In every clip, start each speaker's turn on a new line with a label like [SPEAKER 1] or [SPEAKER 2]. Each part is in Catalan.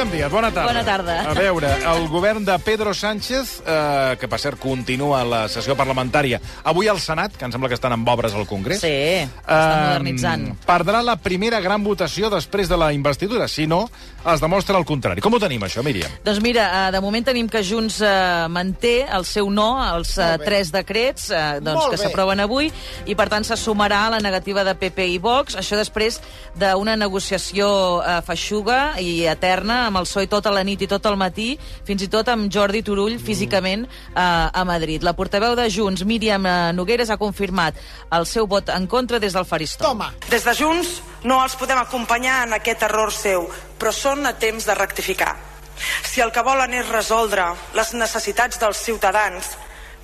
[SPEAKER 1] Míriam Díaz, bona tarda.
[SPEAKER 2] Bona tarda.
[SPEAKER 1] A veure, el govern de Pedro Sánchez, eh, que per cert continua la sessió parlamentària, avui al Senat, que em sembla que estan amb obres al Congrés,
[SPEAKER 2] Sí, està modernitzant.
[SPEAKER 1] perdrà la primera gran votació després de la investidura. Si no, es demostra el contrari. Com ho tenim, això, Míriam?
[SPEAKER 2] Doncs mira, eh, de moment tenim que Junts eh, manté el seu no als eh, tres decrets eh, doncs,
[SPEAKER 3] Molt
[SPEAKER 2] que s'aproven avui i, per tant, se sumarà a la negativa de PP i Vox. Això després d'una negociació eh, feixuga i eterna amb el PSOE tota la nit i tot el matí, fins i tot amb Jordi Turull físicament eh, a Madrid. La portaveu de Junts, Míriam eh, Nogueres, ha confirmat el seu vot en contra des del faristol.
[SPEAKER 3] Toma.
[SPEAKER 4] Des de Junts no els podem acompanyar en aquest error seu, però són a temps de rectificar. Si el que volen és resoldre les necessitats dels ciutadans,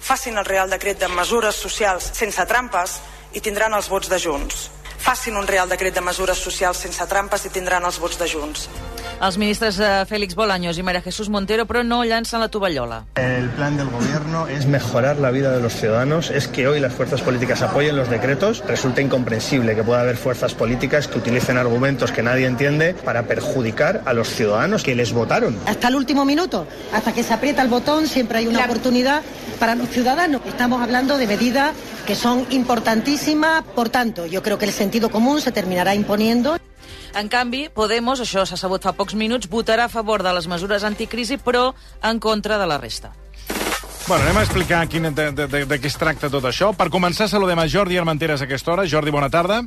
[SPEAKER 4] facin el Real Decret de mesures socials sense trampes i tindran els vots de Junts. Facin un Real Decret de mesures socials sense trampes i tindran els vots de Junts.
[SPEAKER 2] Els ministres eh, Félix Bolaños i María Jesús Montero, però no llancen la tovallola.
[SPEAKER 5] El plan del gobierno es mejorar la vida de los ciudadanos. Es que hoy las fuerzas políticas apoyen los decretos. Resulta incomprensible que pueda haber fuerzas políticas que utilicen argumentos que nadie entiende para perjudicar a los ciudadanos que les votaron.
[SPEAKER 6] hasta el último minuto, hasta que se aprieta el botón, siempre hay una oportunidad para los ciudadanos. Estamos hablando de medidas que son importantísimas, por tanto, yo creo que el sentido común se terminará imponiendo.
[SPEAKER 2] En canvi, Podemos, això s'ha sabut fa pocs minuts, votarà a favor de les mesures anticrisi, però en contra de la resta.
[SPEAKER 1] Bueno, anem a explicar quin, de, de, de, de què es tracta tot això. Per començar, saludem a Jordi Armenteres a aquesta hora. Jordi, bona tarda.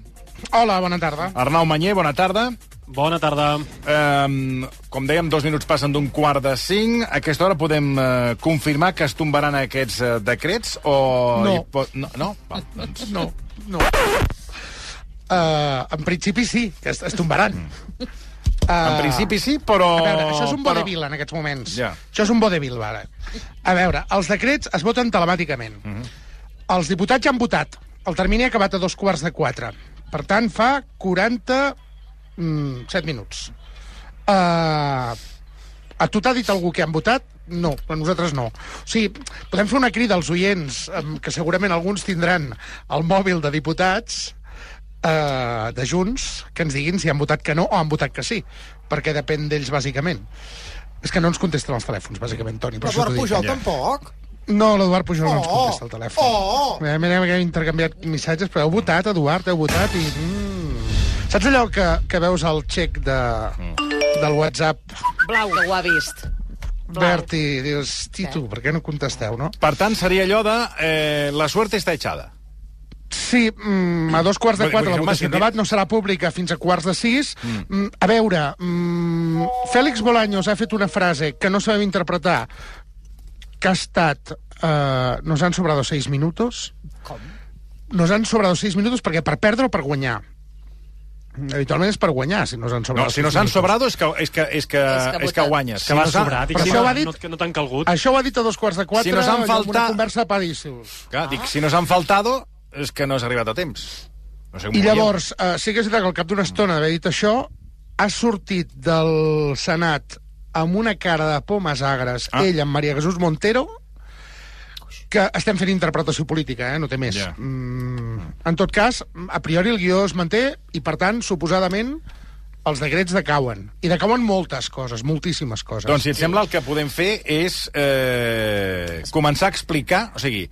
[SPEAKER 7] Hola, bona tarda.
[SPEAKER 1] Arnau Manyer, bona tarda.
[SPEAKER 8] Bona tarda.
[SPEAKER 1] Um, com dèiem, dos minuts passen d'un quart de cinc. A aquesta hora podem uh, confirmar que es tombaran aquests uh, decrets o...
[SPEAKER 7] No.
[SPEAKER 1] pot... No? no? Va, doncs...
[SPEAKER 7] No, no. Uh, en principi sí, que es, es tombaran. Uh,
[SPEAKER 1] En principi sí, però...
[SPEAKER 7] A veure, això és un
[SPEAKER 1] però-
[SPEAKER 7] vodevil en aquests moments.
[SPEAKER 1] Ja.
[SPEAKER 7] Això és un vodevil, ara. A veure, els decrets es voten telemàticament.
[SPEAKER 1] Mhm.
[SPEAKER 7] Els diputats ja han votat. El termini ha acabat a dos quarts de quatre. Per tant, fa 47 minuts. Uh, a tu t'ha dit algú que han votat? No, però nosaltres no. O sigui, podem fer una crida als oients, que segurament alguns tindran el mòbil de diputats, eh, de Junts, que ens diguin si han votat que no o han votat que sí, perquè depèn d'ells, bàsicament. És que no ens contesten els telèfons, bàsicament, Toni. Per això
[SPEAKER 3] Eduard. Pujol
[SPEAKER 1] Ja.
[SPEAKER 3] tampoc.
[SPEAKER 7] No, l'Eduard Pujol no ens
[SPEAKER 3] Oh,
[SPEAKER 7] contesta el telèfon.
[SPEAKER 3] oh.
[SPEAKER 7] Mira, mira que hem intercanviat missatges, però heu votat, Eduard, heu votat i... Mm. Saps allò que, que veus al xec de, del WhatsApp
[SPEAKER 2] Blau, que ho ha vist. Blau.
[SPEAKER 7] verd i dius, Tito, per què no contesteu, no?
[SPEAKER 1] Per tant, seria allò de eh, la suerte està echada.
[SPEAKER 7] Sí, mm, a dos quarts de
[SPEAKER 1] Vull-
[SPEAKER 7] quatre la votació
[SPEAKER 1] si
[SPEAKER 7] ha acabat, no serà pública fins a quarts de sis. Mm. A veure, mm, Fèlix Bolaños ha fet una frase que no sabem interpretar, que ha estat... Eh, nos han sobrado seis minutos. Com? Nos han sobrado seis minutos perquè per perdre o per guanyar. Habitualment és per guanyar, si nos han sobrado
[SPEAKER 1] No, si no s'han sobrado és que, és que, és que,
[SPEAKER 2] És que
[SPEAKER 1] és que
[SPEAKER 2] votat.
[SPEAKER 1] guanyes.
[SPEAKER 8] Que va
[SPEAKER 1] no s'ha-
[SPEAKER 8] sobrat.
[SPEAKER 7] Però
[SPEAKER 8] que,
[SPEAKER 7] això
[SPEAKER 8] no,
[SPEAKER 7] ho ha dit-
[SPEAKER 8] no, que no t'han calgut.
[SPEAKER 7] Això ho ha dit a dos quarts de quatre,
[SPEAKER 1] Si nos han faltat-
[SPEAKER 7] una conversa a París.
[SPEAKER 1] Clar, dic, si no s'han faltado, és que no has arribat a temps. No sé
[SPEAKER 7] I llavors, uh, sí que és veritat que al cap d'una estona d'haver dit això, ha sortit del Senat amb una cara de pomes agres,
[SPEAKER 1] Ah.
[SPEAKER 7] ell amb Maria Jesús Montero, que estem fent interpretació política, eh? no té més.
[SPEAKER 1] Ja.
[SPEAKER 7] Mm, en tot cas, a priori el guió es manté i, per tant, suposadament, els decrets decauen. I decauen moltes coses, moltíssimes coses.
[SPEAKER 1] Doncs, si et sembla, el que podem fer és eh, començar a explicar... O sigui,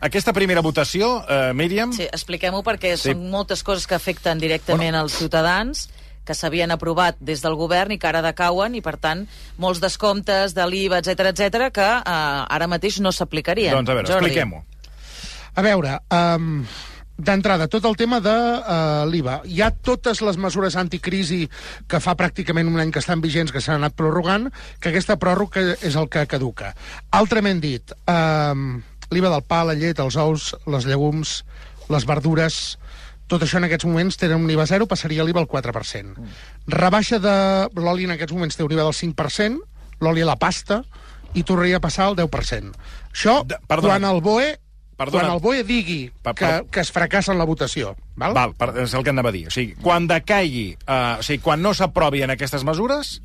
[SPEAKER 1] aquesta primera votació, eh, Míriam...
[SPEAKER 2] Sí, expliquem-ho perquè
[SPEAKER 1] Sí.
[SPEAKER 2] són moltes coses que afecten directament als ciutadans que s'havien aprovat des del govern i que ara decauen i, per tant, molts descomptes de l'IVA, etc etc que eh, ara mateix no s'aplicarien.
[SPEAKER 1] Doncs, a veure, expliquem-ho.
[SPEAKER 7] A veure, um, d'entrada, tot el tema de uh, l'IVA. Hi ha totes les mesures anticrisi que fa pràcticament un any que estan vigents, que s'han anat prorrogant, que aquesta pròrroga és el que caduca. Altrament dit, um, l'IVA del pa, la llet, els ous, les llegums, les verdures, tot això en aquests moments tenen un IVA zero, passaria l'IVA al 4%. Rebaixa de l'oli en aquests moments té un IVA del 5%, l'oli a la pasta, i tornaria a passar al 10%. Això,
[SPEAKER 1] De- perdona.
[SPEAKER 7] quan el BOE
[SPEAKER 1] Perdona.
[SPEAKER 7] quan el BOE digui
[SPEAKER 1] Pa-
[SPEAKER 7] que,
[SPEAKER 1] pa-
[SPEAKER 7] que es fracassa en la votació, val?
[SPEAKER 1] Val, per, és el que anava a dir. O sigui, quan decaigui, eh, o sigui, quan no s'aprovien aquestes mesures,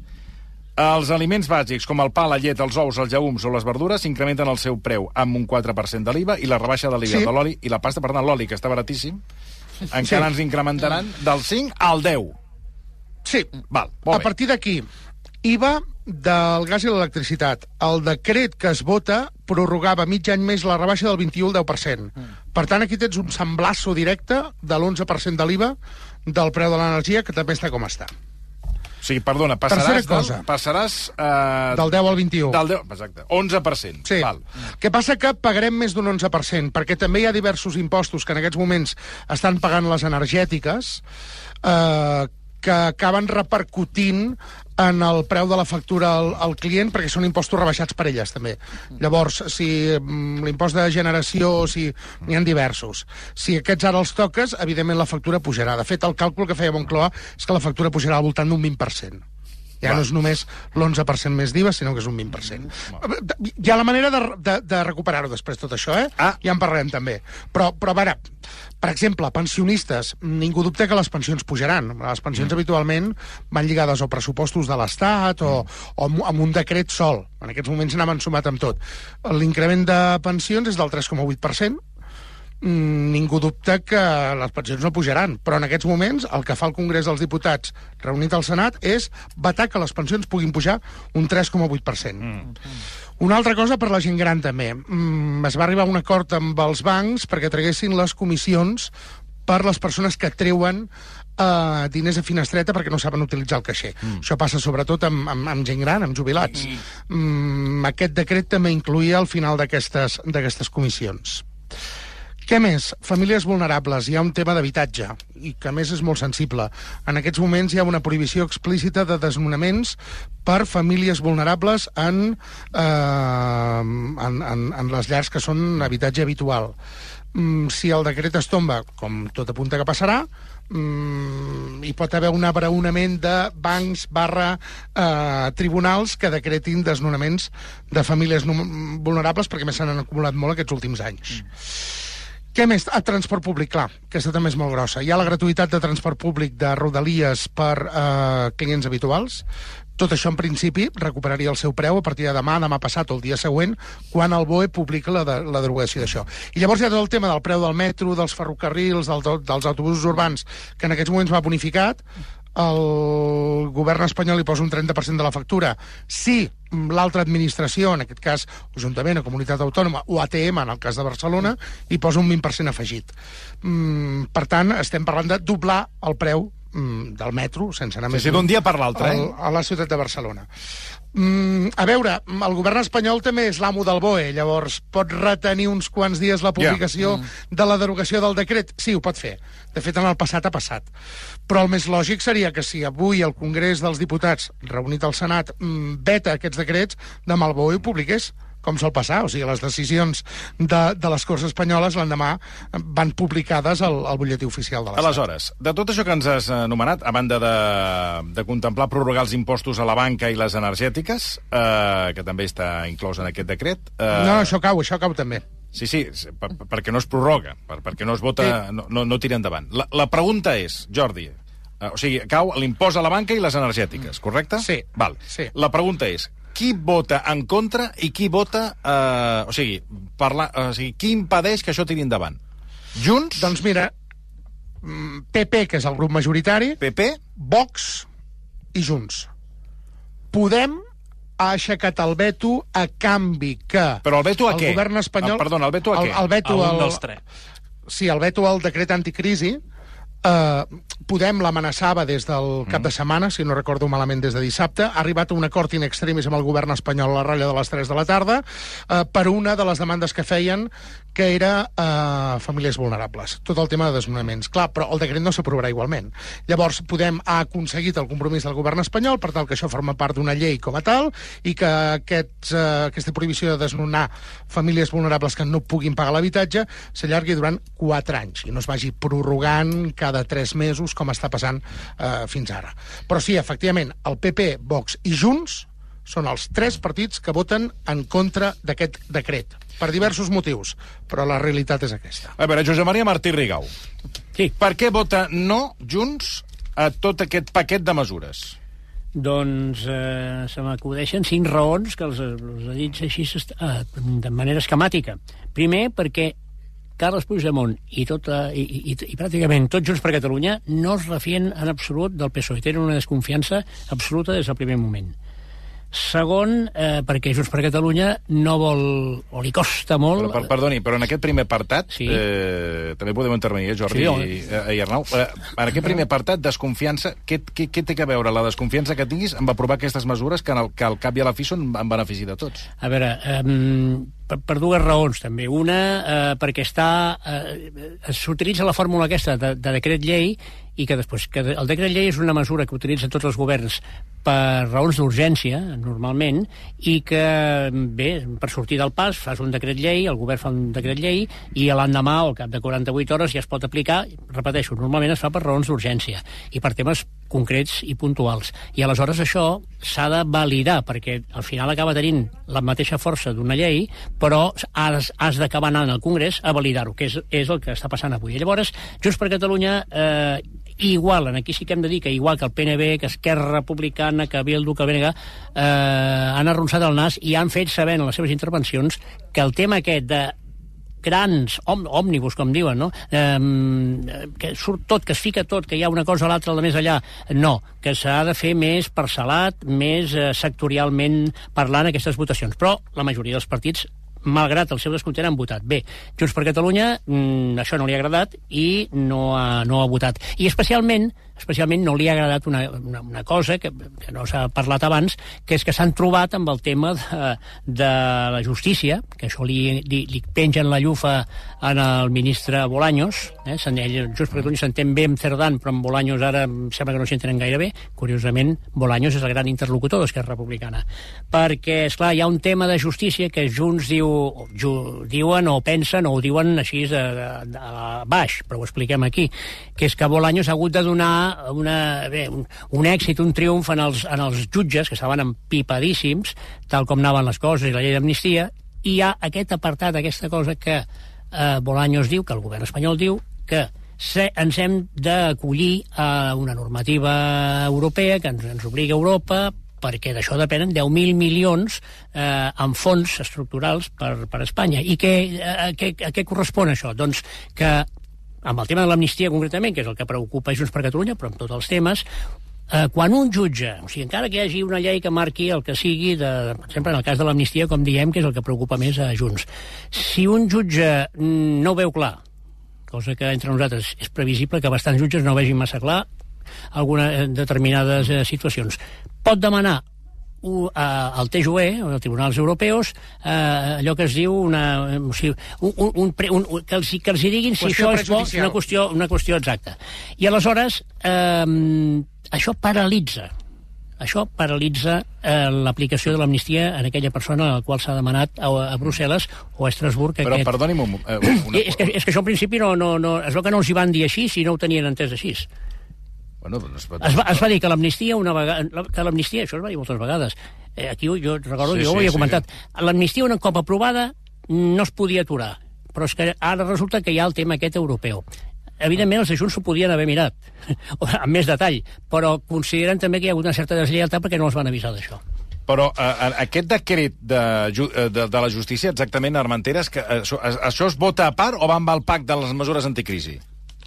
[SPEAKER 1] els aliments bàsics, com el pa, la llet, els ous, els llegums o les verdures, incrementen el seu preu amb un 4% de l'IVA i la rebaixa de l'IVA
[SPEAKER 7] Sí.
[SPEAKER 1] de l'oli i la pasta, per tant, l'oli, que està baratíssim, encara
[SPEAKER 7] Sí.
[SPEAKER 1] ens incrementaran del 5 al 10.
[SPEAKER 7] Sí.
[SPEAKER 1] Val,
[SPEAKER 7] A
[SPEAKER 1] bé.
[SPEAKER 7] partir d'aquí, IVA del gas i l'electricitat. El decret que es vota prorrogava mig any més la rebaixa del 21 al 10%. Mm. Per tant, aquí tens un semblasso directe de l'11% de l'IVA del preu de l'energia, que també està com està.
[SPEAKER 1] O sigui, perdona, passaràs,
[SPEAKER 7] Tercera
[SPEAKER 1] del,
[SPEAKER 7] cosa.
[SPEAKER 1] passaràs eh,
[SPEAKER 7] Del 10 al 21.
[SPEAKER 1] del 10, exacte, 11%.
[SPEAKER 7] Sí.
[SPEAKER 1] Val.
[SPEAKER 7] que passa que pagarem més d'un 11%, perquè també hi ha diversos impostos que en aquests moments estan pagant les energètiques eh, que acaben repercutint en el preu de la factura al, al client perquè són impostos rebaixats per elles també. Llavors, si mm, l'impost de generació, si n'hi ha diversos, si aquests ara els toques, evidentment la factura pujarà. De fet, el càlcul que feia Moncloa és que la factura pujarà al voltant d'un 20%. Ja no és només l'11% més d'IVA, sinó que és un 20%. Hi ha la manera de, de, de recuperar-ho després, tot això, eh?
[SPEAKER 1] Ah.
[SPEAKER 7] Ja en parlarem també. Però, però a veure, per exemple, pensionistes, ningú dubta que les pensions pujaran. Les pensions mm. habitualment van lligades o pressupostos de l'Estat o, o amb un decret sol. En aquests moments n'han sumat amb tot. L'increment de pensions és del 3,8%, Mm, ningú dubta que les pensions no pujaran, però en aquests moments el que fa el Congrés dels Diputats reunit al Senat és vetar que les pensions puguin pujar un 3,8%. Mm. Una altra cosa per la gent gran també. Mm, es va arribar a un acord amb els bancs perquè traguessin les comissions per les persones que treuen eh, diners a finestreta perquè no saben utilitzar el caixer. Mm. Això passa sobretot amb, amb, amb gent gran, amb jubilats. Mm, aquest decret també incluïa el final d'aquestes comissions. Què més? Famílies vulnerables. Hi ha un tema d'habitatge, i que a més és molt sensible. En aquests moments hi ha una prohibició explícita de desnonaments per famílies vulnerables en, eh, en, en, en les llars que són habitatge habitual. Mm, si el decret es tomba, com tot apunta que passarà, mm, hi pot haver un abraonament de bancs barra eh, tribunals que decretin desnonaments de famílies vulnerables perquè més s'han acumulat molt aquests últims anys. Mm. Què més? A transport públic, clar, aquesta també és molt grossa. Hi ha la gratuïtat de transport públic de Rodalies per eh, clients habituals. Tot això, en principi, recuperaria el seu preu a partir de demà, demà passat o el dia següent, quan el BOE publica la, de, la derogació d'això. I llavors hi ha tot el tema del preu del metro, dels ferrocarrils, del, dels autobusos urbans, que en aquests moments va bonificat, el govern espanyol hi posa un 30% de la factura. Si l'altra administració, en aquest cas Ajuntament o Comunitat Autònoma, o ATM, en el cas de Barcelona, hi posa un 20% afegit. Mm, per tant, estem parlant de doblar el preu mm, del metro, sense anar
[SPEAKER 1] Sí,
[SPEAKER 7] més
[SPEAKER 1] sí, d'un dia per l'altre,
[SPEAKER 7] al-
[SPEAKER 1] eh?
[SPEAKER 7] a la ciutat de Barcelona. Mm, a veure, el govern espanyol també és l'amo del BOE, llavors pot retenir uns quants dies la publicació yeah. de la derogació del decret? Sí, ho pot fer. De fet, en el passat ha passat. Però el més lògic seria que si avui el Congrés dels Diputats, reunit al Senat, mm, veta aquests decrets, demà el BOE ho publiqués com sol passar, o sigui, les decisions de, de les Corts Espanyoles l'endemà van publicades al, al butlletí oficial de l'Estat.
[SPEAKER 1] Aleshores, de tot això que ens has anomenat, a banda de, de contemplar prorrogar els impostos a la banca i les energètiques, eh, que també està inclòs en aquest decret... Eh,
[SPEAKER 7] No, no, això cau, això cau també.
[SPEAKER 1] Sí, sí, per, perquè no es prorroga, per, perquè no es vota,
[SPEAKER 7] Sí.
[SPEAKER 1] no, no, no tira endavant. La, la pregunta és, Jordi, eh, o sigui, cau l'impost a la banca i les energètiques, correcte?
[SPEAKER 7] Sí.
[SPEAKER 1] Val.
[SPEAKER 7] Sí.
[SPEAKER 1] La pregunta és, qui vota en contra i qui vota... Eh, o, sigui, parla, o sigui, qui impedeix que això tiri endavant? Junts?
[SPEAKER 7] Doncs mira, mm, PP, que és el grup majoritari,
[SPEAKER 1] PP?
[SPEAKER 7] Vox i Junts. Podem ha aixecat el veto a canvi que...
[SPEAKER 1] Però el veto a
[SPEAKER 7] el
[SPEAKER 1] què?
[SPEAKER 7] govern espanyol...
[SPEAKER 1] Ah, perdona, el veto a
[SPEAKER 7] el,
[SPEAKER 1] què?
[SPEAKER 7] El veto
[SPEAKER 3] A un
[SPEAKER 7] al...
[SPEAKER 3] dels tres.
[SPEAKER 7] Sí, el veto al decret anticrisi, eh, Podem l'amenaçava des del cap de setmana, si no recordo malament des de dissabte, ha arribat a un acord in extremis amb el govern espanyol a la ratlla de les 3 de la tarda eh, per una de les demandes que feien que era eh, famílies vulnerables. Tot el tema de desnonaments. Clar, però el decret no s'aprovarà igualment. Llavors, Podem ha aconseguit el compromís del govern espanyol per tal que això forma part d'una llei com a tal i que aquests, eh, aquesta prohibició de desnonar famílies vulnerables que no puguin pagar l'habitatge s'allargui durant 4 anys i no es vagi prorrogant cada 3 mesos com està passant eh, fins ara. Però sí, efectivament, el PP, Vox i Junts són els tres partits que voten en contra d'aquest decret, per diversos motius, però la realitat és aquesta.
[SPEAKER 1] A veure, Josep Maria Martí Rigau.
[SPEAKER 3] Sí.
[SPEAKER 1] Per què vota no Junts a tot aquest paquet de mesures?
[SPEAKER 3] Doncs eh, se m'acudeixen cinc raons que els, els he dit així eh, de manera esquemàtica. Primer, perquè Carles Puigdemont i, tota, i, i, i pràcticament tots Junts per Catalunya no es refien en absolut del PSOE. Tenen una desconfiança absoluta des del primer moment. Segon, eh, perquè Junts per Catalunya no vol, o li costa molt...
[SPEAKER 1] Però, per, perdoni, però en aquest primer apartat,
[SPEAKER 3] Sí.
[SPEAKER 1] eh, també podem intervenir, eh, Jordi
[SPEAKER 3] Sí, home.
[SPEAKER 1] i, eh, i Arnau. Eh, en aquest primer apartat, desconfiança, què, què, què té a veure la desconfiança que tinguis amb aprovar aquestes mesures que, en el, que al cap i a la fi són en benefici de tots?
[SPEAKER 3] A veure, eh, per, per dues raons, també. Una, eh, perquè està... Eh, S'utilitza la fórmula aquesta de, de decret llei i que després... Que el decret llei és una mesura que utilitzen tots els governs per raons d'urgència, normalment, i que, bé, per sortir del pas fas un decret llei, el govern fa un decret llei, i l'endemà, al cap de 48 hores, ja es pot aplicar, repeteixo, normalment es fa per raons d'urgència. I per temes concrets i puntuals. I aleshores això s'ha de validar, perquè al final acaba tenint la mateixa força d'una llei, però has, has d'acabar anant al Congrés a validar-ho, que és, és el que està passant avui. I llavors, Junts per Catalunya eh, igual, en aquí sí que hem de dir que igual que el PNB, que Esquerra Republicana, que Bildu, que BNG, eh, han arronsat el nas i han fet saber en les seves intervencions que el tema aquest de grans òmnibus, com diuen, no? Eh, que surt tot, que es fica tot, que hi ha una cosa o l'altra de més allà. No, que s'ha de fer més parcel·lat, més eh, sectorialment parlant aquestes votacions. Però la majoria dels partits malgrat el seu descontent, han votat. Bé, Junts per Catalunya, mm, això no li ha agradat i no ha, no ha votat. I especialment, especialment no li ha agradat una, una, una cosa que, que no s'ha parlat abans, que és que s'han trobat amb el tema de, de la justícia, que això li, li, li pengen la llufa en el ministre Bolaños, eh? ell, Junts per Catalunya s'entén bé amb Cerdán, però amb Bolaños ara em sembla que no s'entenen gaire bé. Curiosament, Bolaños és el gran interlocutor d'Esquerra Republicana. Perquè, és clar hi ha un tema de justícia que Junts diu, ju, diuen o pensen o ho diuen així de, de, de baix, però ho expliquem aquí, que és que Bolaños ha hagut de donar una, bé, un, un èxit, un triomf en els, en els jutges, que estaven empipadíssims, tal com anaven les coses i la llei d'amnistia, i hi ha aquest apartat, aquesta cosa que eh, Bolaños diu, que el govern espanyol diu, que se, ens hem d'acollir a una normativa europea que ens, ens obliga a Europa perquè d'això depenen 10.000 milions eh, en fons estructurals per, per Espanya. I què, a, a, què, a què correspon això? Doncs que amb el tema de l'amnistia concretament, que és el que preocupa Junts per Catalunya, però amb tots els temes, eh, quan un jutge, o sigui, encara que hi hagi una llei que marqui el que sigui, de, per exemple, en el cas de l'amnistia, com diem, que és el que preocupa més a Junts, si un jutge no veu clar, cosa que entre nosaltres és previsible que bastants jutges no vegin massa clar algunes determinades eh, situacions. Pot demanar u- a- al TJUE, als tribunals europeus, eh, allò que es diu una, o sigui, un, un, un, un, que, els, que els hi diguin si això és bo, una qüestió, una qüestió exacta. I aleshores, eh, això paralitza això paralitza eh, l'aplicació de l'amnistia en aquella persona a la qual s'ha demanat a, a Brussel·les o a Estrasburg.
[SPEAKER 1] Però
[SPEAKER 3] aquest...
[SPEAKER 1] perdoni'm un, eh, una...
[SPEAKER 3] És que, és que això al principi no, no, no, es veu que no els hi van dir així si no ho tenien entès així.
[SPEAKER 1] Bueno, no es
[SPEAKER 3] va, es va dir que l'amnistia una vegada... Que l'amnistia, això es va dir moltes vegades. Eh, aquí jo, recordo,
[SPEAKER 1] Sí,
[SPEAKER 3] sí, jo ho
[SPEAKER 1] sí,
[SPEAKER 3] havia
[SPEAKER 1] sí.
[SPEAKER 3] comentat. L'amnistia un cop aprovada no es podia aturar. Però és que ara resulta que hi ha el tema aquest europeu. Evidentment, els de Junts s'ho podien haver mirat, amb més detall, però consideren també que hi ha hagut una certa deslleialtat perquè no els van avisar d'això.
[SPEAKER 1] Però eh, aquest decret de, eh, de, de la justícia, exactament, Armentera, és que eh, això, això es vota a part o va amb el pacte de les mesures anticrisi?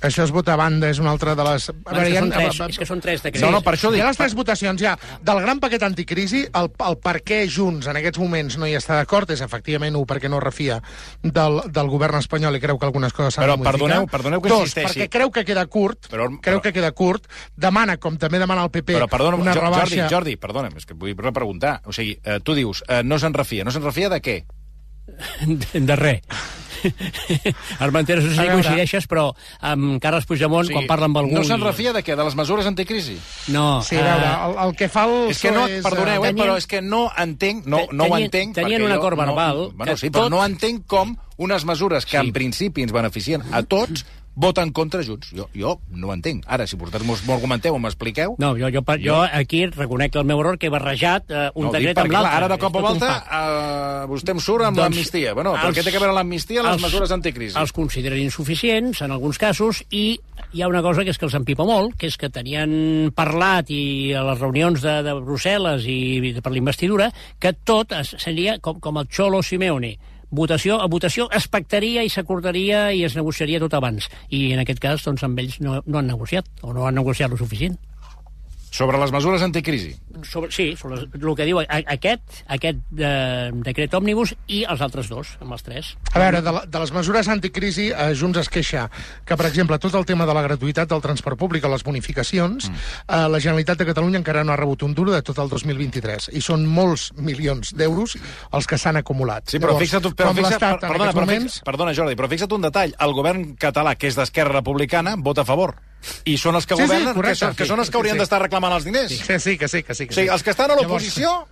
[SPEAKER 7] Això es vota a banda, és una altra de les... A
[SPEAKER 3] és, que
[SPEAKER 7] hi
[SPEAKER 3] són tres, és que són tres decrets.
[SPEAKER 1] No, no, per això
[SPEAKER 7] Hi
[SPEAKER 1] dic...
[SPEAKER 7] ha les tres votacions, ja. Del gran paquet anticrisi, el, el per què Junts en aquests moments no hi està d'acord és efectivament un perquè no refia del, del govern espanyol i creu que algunes coses s'han
[SPEAKER 1] Però
[SPEAKER 7] de modificar.
[SPEAKER 1] perdoneu- perdoneu que
[SPEAKER 7] Dos,
[SPEAKER 1] insisteixi.
[SPEAKER 7] perquè creu que queda curt,
[SPEAKER 1] Però-
[SPEAKER 7] creu
[SPEAKER 1] però-
[SPEAKER 7] que queda curt, demana, com també demana el PP,
[SPEAKER 1] Però perdona,
[SPEAKER 7] una
[SPEAKER 1] Jo-
[SPEAKER 7] rebaixa...
[SPEAKER 1] Jordi, Jordi, perdona'm, és que vull repreguntar. O sigui, eh, tu dius, eh, no se'n refia. No se'n refia de què?
[SPEAKER 3] De, de res. Armenteres, no sé si coincideixes, però amb Carles Puigdemont, quan parla amb algú...
[SPEAKER 1] No se'n refia de què? De les mesures anticrisi?
[SPEAKER 3] No,
[SPEAKER 7] Sí, a veure,
[SPEAKER 3] eh,
[SPEAKER 7] el, el que fa el
[SPEAKER 1] És que no,
[SPEAKER 7] és,
[SPEAKER 1] perdoneu, eh,
[SPEAKER 3] tenien-
[SPEAKER 1] però és que no entenc, no, no ho
[SPEAKER 3] tenien-
[SPEAKER 1] entenc...
[SPEAKER 3] tenien
[SPEAKER 1] perquè
[SPEAKER 3] un acord
[SPEAKER 1] no-
[SPEAKER 3] verbal
[SPEAKER 1] Bueno,
[SPEAKER 3] que
[SPEAKER 1] sí, però
[SPEAKER 3] tot-
[SPEAKER 1] no entenc com unes mesures que
[SPEAKER 3] Sí.
[SPEAKER 1] en principi ens beneficien a tots voten contra Junts. Jo, jo no ho entenc. Ara, si vosaltres m'ho argumenteu o m'expliqueu...
[SPEAKER 3] No, jo, jo, jo, jo aquí reconec el meu error que he barrejat eh, un
[SPEAKER 1] no,
[SPEAKER 3] decret amb l'altre.
[SPEAKER 1] Ara, de cop a volta, eh, vostè em surt amb
[SPEAKER 3] Doncs
[SPEAKER 1] l'amnistia. Bueno, però
[SPEAKER 3] els-
[SPEAKER 1] què té a veure l'amnistia i les
[SPEAKER 3] els-
[SPEAKER 1] mesures anticrisi?
[SPEAKER 3] Els consideren insuficients, en alguns casos, i hi ha una cosa que és que els empipa molt, que és que tenien parlat i a les reunions de, de Brussel·les i de, per la investidura, que tot seria com, com el Xolo Simeone. Votació a votació es pactaria i s'acordaria i es negociaria tot abans. I en aquest cas, doncs, amb ells no, no han negociat, o no han negociat lo suficient.
[SPEAKER 1] Sobre les mesures anticrisi.
[SPEAKER 3] Sobre, sí, sobre el que diu aquest, aquest eh, decret òmnibus i els altres dos, amb els tres.
[SPEAKER 7] A veure, de, la, de les mesures anticrisi, eh, Junts es queixa que, per exemple, tot el tema de la gratuïtat del transport públic o les bonificacions, mm. eh, la Generalitat de Catalunya encara no ha rebut un duro de tot el 2023. I són molts milions d'euros els que s'han acumulat.
[SPEAKER 1] Sí, però fixa't, però fixa't, per, perdona, però
[SPEAKER 7] moments...
[SPEAKER 1] perdona, Jordi, però fixa't un detall. El govern català, que és d'Esquerra Republicana, vota a favor. I són els que
[SPEAKER 7] Sí, sí,
[SPEAKER 1] governen,
[SPEAKER 7] correcte,
[SPEAKER 1] que, són, que
[SPEAKER 7] sí,
[SPEAKER 1] són els que
[SPEAKER 7] sí,
[SPEAKER 1] haurien
[SPEAKER 7] sí.
[SPEAKER 1] d'estar reclamant els diners.
[SPEAKER 7] Sí, sí, que sí, que sí. Que
[SPEAKER 1] sigui,
[SPEAKER 7] sí.
[SPEAKER 1] els que estan a l'oposició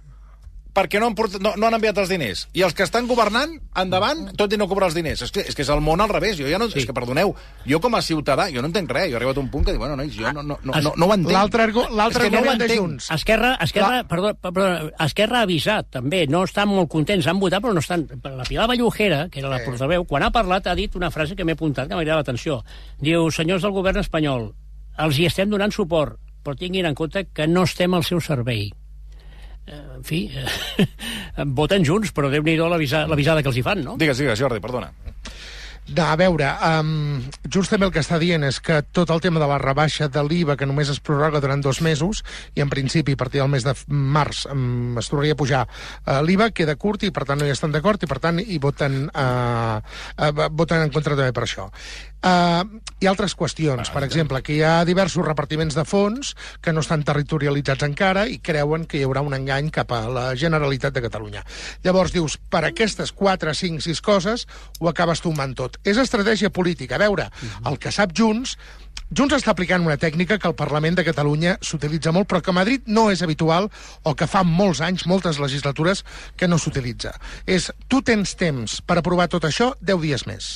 [SPEAKER 1] perquè no han, portat, no, no han enviat els diners. I els que estan governant, endavant, tot i no cobrar els diners. És que és, que és el món al revés. Jo ja no, sí. És que, perdoneu, jo com a ciutadà, jo no entenc res. Jo he arribat a un punt que dic, bueno, nois, jo no, no, no, no, no ho entenc.
[SPEAKER 7] L'altre argu- l'altre
[SPEAKER 1] És que no ho
[SPEAKER 7] argument de
[SPEAKER 1] entenc.
[SPEAKER 7] Junts.
[SPEAKER 3] Esquerra, Esquerra,
[SPEAKER 7] La-
[SPEAKER 3] perdó, perdó, Esquerra ha avisat, també. No estan molt contents, han votat, però no estan... La Pilar Vallujera, que era la portaveu, quan ha parlat ha dit una frase que m'he apuntat, que m'ha cridat l'atenció. Diu, senyors del govern espanyol, els hi estem donant suport, però tinguin en compte que no estem al seu servei. Eh, en fi, eh, voten junts, però déu-n'hi-do l'avisa- l'avisada que els hi fan, no?
[SPEAKER 1] Digues, digues, Jordi, perdona.
[SPEAKER 7] De, a veure, um, Junts també el que està dient és que tot el tema de la rebaixa de l'IVA, que només es prorroga durant dos mesos, i en principi a partir del mes de març um, es tornaria a pujar uh, l'IVA, queda curt i per tant no hi estan d'acord i per tant hi voten, uh, uh, voten en contra també per això. Uh, hi ha altres qüestions, per exemple, que hi ha diversos repartiments de fons que no estan territorialitzats encara i creuen que hi haurà un engany cap a la Generalitat de Catalunya. Llavors dius, per aquestes 4, 5, 6 coses ho acabes tombant tot. És estratègia política. A veure, el que sap Junts Junts està aplicant una tècnica que al Parlament de Catalunya s'utilitza molt, però que a Madrid no és habitual o que fa molts anys, moltes legislatures, que no s'utilitza. És, tu tens temps per aprovar tot això 10 dies més.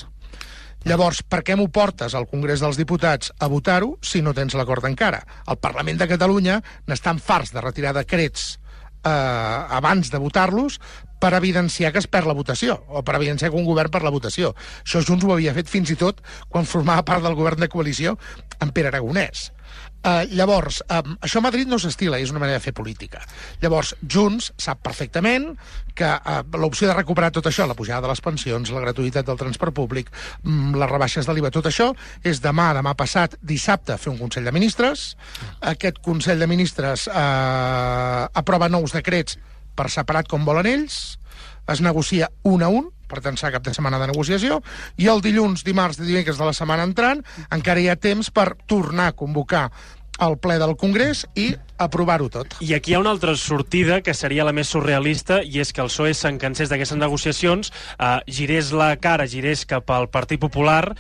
[SPEAKER 7] Llavors, per què m'ho portes al Congrés dels Diputats a votar-ho si no tens l'acord encara? El Parlament de Catalunya n'estan farts de retirar decrets eh, abans de votar-los per evidenciar que es perd la votació, o per evidenciar que un govern perd la votació. Això Junts ho havia fet fins i tot quan formava part del govern de coalició amb Pere Aragonès. Uh, llavors, um, això a Madrid no s'estila, és una manera de fer política. Llavors, Junts sap perfectament que uh, l'opció de recuperar tot això, la pujada de les pensions, la gratuïtat del transport públic, mm, les rebaixes de l'IVA, tot això, és demà, demà passat, dissabte, fer un Consell de Ministres. Aquest Consell de Ministres uh, aprova nous decrets per separat com volen ells, es negocia un a un, per tant serà cap de setmana de negociació, i el dilluns, dimarts i dimecres de la setmana entrant encara hi ha temps per tornar a convocar el ple del Congrés i aprovar-ho tot.
[SPEAKER 8] I aquí hi ha una altra sortida que seria la més surrealista i és que el PSOE se'n cansés d'aquestes negociacions, eh, girés la cara, girés cap al Partit Popular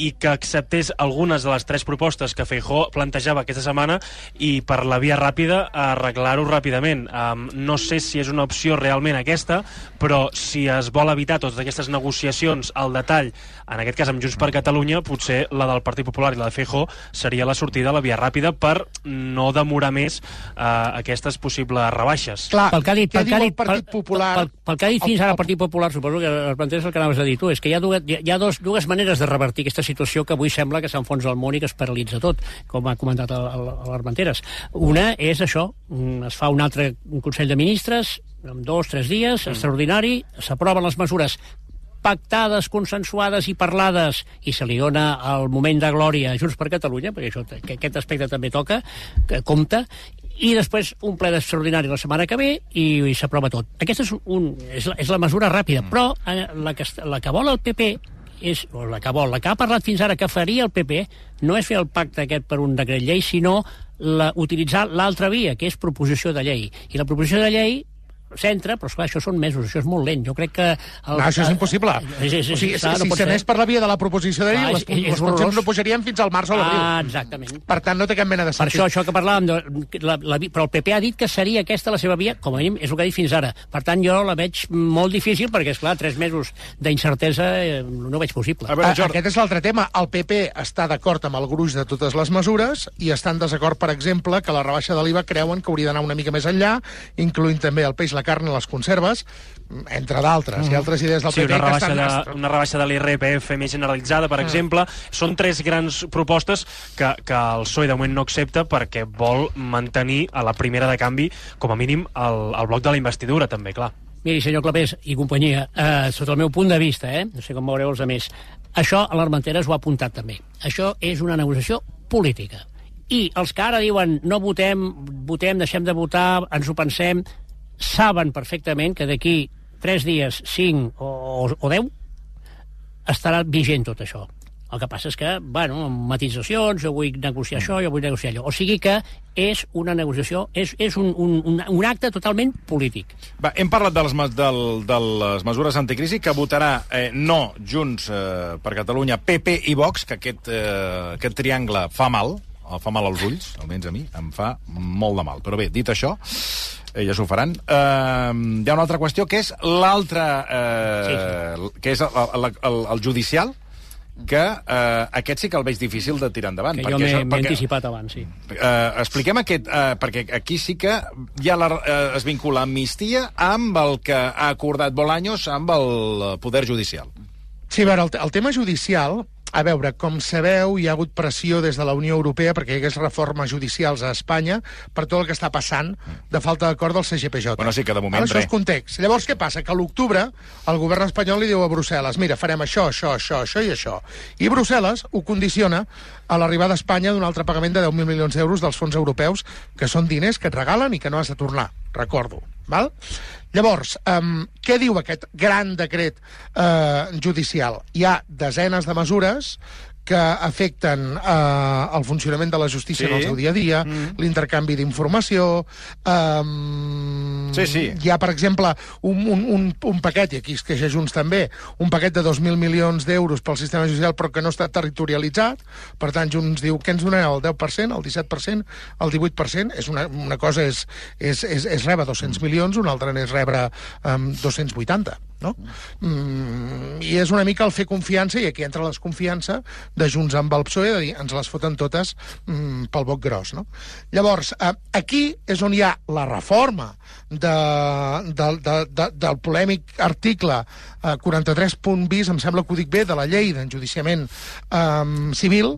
[SPEAKER 8] i que acceptés algunes de les tres propostes que Feijó plantejava aquesta setmana i per la via ràpida arreglar-ho ràpidament. Um, no sé si és una opció realment aquesta, però si es vol evitar totes aquestes negociacions al detall, en aquest cas amb Junts per Catalunya, potser la del Partit Popular i la de Feijó seria la sortida a la via ràpida per no demorar més uh, aquestes possibles rebaixes.
[SPEAKER 7] Clar,
[SPEAKER 3] pel que ha dit, pel que ha
[SPEAKER 7] el
[SPEAKER 3] dit,
[SPEAKER 7] Partit
[SPEAKER 3] pel,
[SPEAKER 7] Popular...
[SPEAKER 3] Pel, pel que ha dit fins
[SPEAKER 7] El-
[SPEAKER 3] ara
[SPEAKER 7] el-
[SPEAKER 3] el Partit Popular, suposo que es planteja el que anaves a dir tu, és que hi ha, dues, hi ha dos, dues maneres de revertir aquesta situació que avui sembla que s'enfonsa el món i que es paralitza tot, com ha comentat l'Armenteres. Una és això, mm, es fa un altre Consell de Ministres, en dos, tres dies, mm. extraordinari, s'aproven les mesures pactades, consensuades i parlades i se li dona el moment de glòria a Junts per Catalunya, perquè això, que aquest aspecte també toca, que compta, i després un ple d'extraordinari la setmana que ve i, i s'aprova tot. Aquesta és, un, és, la, és la mesura ràpida, però eh, la, que, la que vol el PP és, o la que vol, la que ha parlat fins ara que faria el PP no és fer el pacte aquest per un decret llei, sinó la, utilitzar l'altra via, que és proposició de llei. I la proposició de llei s'entra, però esclar, això són mesos, això és molt lent. Jo crec que... El,
[SPEAKER 7] No, això és impossible.
[SPEAKER 3] És, és, és,
[SPEAKER 7] o sigui,
[SPEAKER 3] clar,
[SPEAKER 7] si
[SPEAKER 3] pot
[SPEAKER 7] s'anés
[SPEAKER 3] ser.
[SPEAKER 7] per la via de la proposició de llei, les,
[SPEAKER 3] és-
[SPEAKER 7] les pensions no pujarien fins al març o l'abril.
[SPEAKER 3] Ah, exactament.
[SPEAKER 7] Per tant, no té cap mena de
[SPEAKER 3] Per
[SPEAKER 7] sentit.
[SPEAKER 3] això, això que parlàvem, de, la, la, però el PP ha dit que seria aquesta la seva via, com a mínim és el que ha dit fins ara. Per tant, jo la veig molt difícil, perquè, és clar tres mesos d'incertesa eh, no veig possible.
[SPEAKER 1] A veure,
[SPEAKER 7] Ah,
[SPEAKER 1] Jordi,
[SPEAKER 7] Aquest és l'altre tema. El PP està d'acord amb el gruix de totes les mesures i està en desacord, per exemple, que la rebaixa de l'IVA creuen que hauria d'anar una mica més enllà, incloent també el peix, la carn i les conserves, entre d'altres. Hi ha altres idees del
[SPEAKER 8] Sí,
[SPEAKER 7] PP
[SPEAKER 8] una
[SPEAKER 7] que
[SPEAKER 8] rebaixa,
[SPEAKER 7] estan...
[SPEAKER 8] de, una rebaixa de l'IRPF més generalitzada, per exemple. Són tres grans propostes que, que el PSOE de moment no accepta perquè vol mantenir a la primera de canvi, com a mínim, el, el bloc de la investidura, també, clar.
[SPEAKER 3] Miri, senyor Clapés i companyia, eh, sota el meu punt de vista, eh, no sé com veureu els altres, això a l'Armenteres ho ha apuntat també. Això és una negociació política. I els que ara diuen no votem, votem, deixem de votar, ens ho pensem, saben perfectament que d'aquí 3 dies, 5 o, o, o 10 estarà vigent tot això. El que passa és que, bueno, amb matitzacions, jo vull negociar això, jo vull negociar allò. O sigui que és una negociació, és, és un, un, un, acte totalment polític.
[SPEAKER 1] Va, hem parlat de les, del, de les mesures anticrisi que votarà eh, no Junts eh, per Catalunya, PP i Vox, que aquest, eh, aquest triangle fa mal, fa mal als ulls, almenys a mi, em fa molt de mal. Però bé, dit això, ja s'ho faran. Eh, hi ha una altra qüestió, que és l'altra... Eh, que és el, el, el, el judicial, que eh, aquest sí que el veig difícil de tirar endavant.
[SPEAKER 3] Que
[SPEAKER 1] perquè
[SPEAKER 3] jo m'he anticipat abans, sí.
[SPEAKER 1] Eh, expliquem aquest, eh, perquè aquí sí que ja la, eh, es vincula amnistia amb el que ha acordat Bolaños amb el Poder Judicial.
[SPEAKER 7] Sí, a veure, el, el tema judicial, a veure, com sabeu, hi ha hagut pressió des de la Unió Europea perquè hi hagués reformes judicials a Espanya per tot el que està passant de falta d'acord del CGPJ.
[SPEAKER 1] Bueno, sí que de moment
[SPEAKER 7] Ara, això és context. Llavors, què passa? Que a l'octubre el govern espanyol li diu a Brussel·les mira, farem això, això, això, això i això. I Brussel·les ho condiciona a l'arribada a Espanya d'un altre pagament de 10.000 milions d'euros dels fons europeus, que són diners que et regalen i que no has de tornar, recordo. Val? Llavors, um, què diu aquest gran decret eh, judicial? Hi ha desenes de mesures que afecten eh, el funcionament de la justícia
[SPEAKER 1] Sí.
[SPEAKER 7] en el seu dia a dia, mm. l'intercanvi d'informació... Um,
[SPEAKER 1] Sí, sí.
[SPEAKER 7] Hi ha, per exemple, un, un, un, un paquet, i aquí es queixa Junts també, un paquet de 2.000 milions d'euros pel sistema judicial però que no està territorialitzat. Per tant, Junts diu que ens donarà el 10%, el 17%, el 18%. És una, una cosa és, és, és, és rebre 200 milions, una altra és rebre um, 280 no? Mm, I és una mica el fer confiança, i aquí entra la desconfiança de Junts amb el PSOE, de dir, ens les foten totes mm, pel boc gros, no? Llavors, eh, aquí és on hi ha la reforma de, de, de, de, del polèmic article eh, 43 punt bis, em sembla que ho dic bé, de la llei d'enjudiciament eh, civil,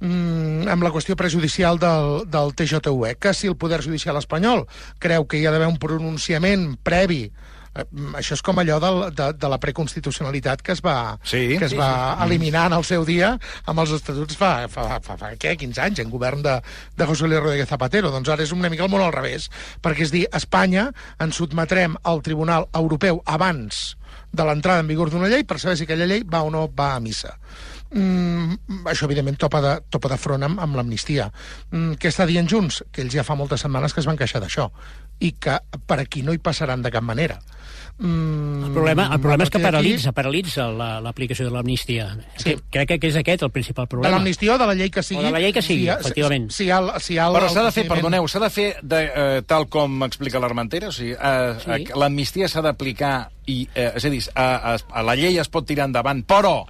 [SPEAKER 7] mm, amb la qüestió prejudicial del, del TJUE, que si el Poder Judicial espanyol creu que hi ha d'haver un pronunciament previ això és com allò del, de, de la preconstitucionalitat que es va,
[SPEAKER 1] Sí.
[SPEAKER 7] que es va eliminar en el seu dia amb els estatuts fa, fa, fa, fa què, 15 anys, en govern de, de José Luis Rodríguez Zapatero. Doncs ara és una mica el món al revés, perquè és dir, Espanya ens sotmetrem al Tribunal Europeu abans de l'entrada en vigor d'una llei per saber si aquella llei va o no va a missa. Mm, això, evidentment, topa de, topa de front amb, amb l'amnistia. Mm, què està dient Junts? Que ells ja fa moltes setmanes que es van queixar d'això i que per aquí no hi passaran de cap manera. Mm,
[SPEAKER 3] El problema, el problema és que paralitza, paralitza la- l'aplicació de l'amnistia.
[SPEAKER 7] Sí.
[SPEAKER 3] Crec que és aquest el principal
[SPEAKER 7] De
[SPEAKER 3] problema.
[SPEAKER 7] l'amnistia o de la llei que sigui...
[SPEAKER 3] O de la llei que sigui,
[SPEAKER 7] si ha-
[SPEAKER 3] efectivament.
[SPEAKER 7] Si, si ha, el- si ha el-
[SPEAKER 1] Però s'ha de fer, perdoneu, s'ha de fer de, eh, tal com explica l'Armentera? O sigui, eh,
[SPEAKER 3] Sí.
[SPEAKER 1] eh, l'amnistia s'ha d'aplicar i, eh, és a dir, a, a, a la llei es pot tirar endavant, però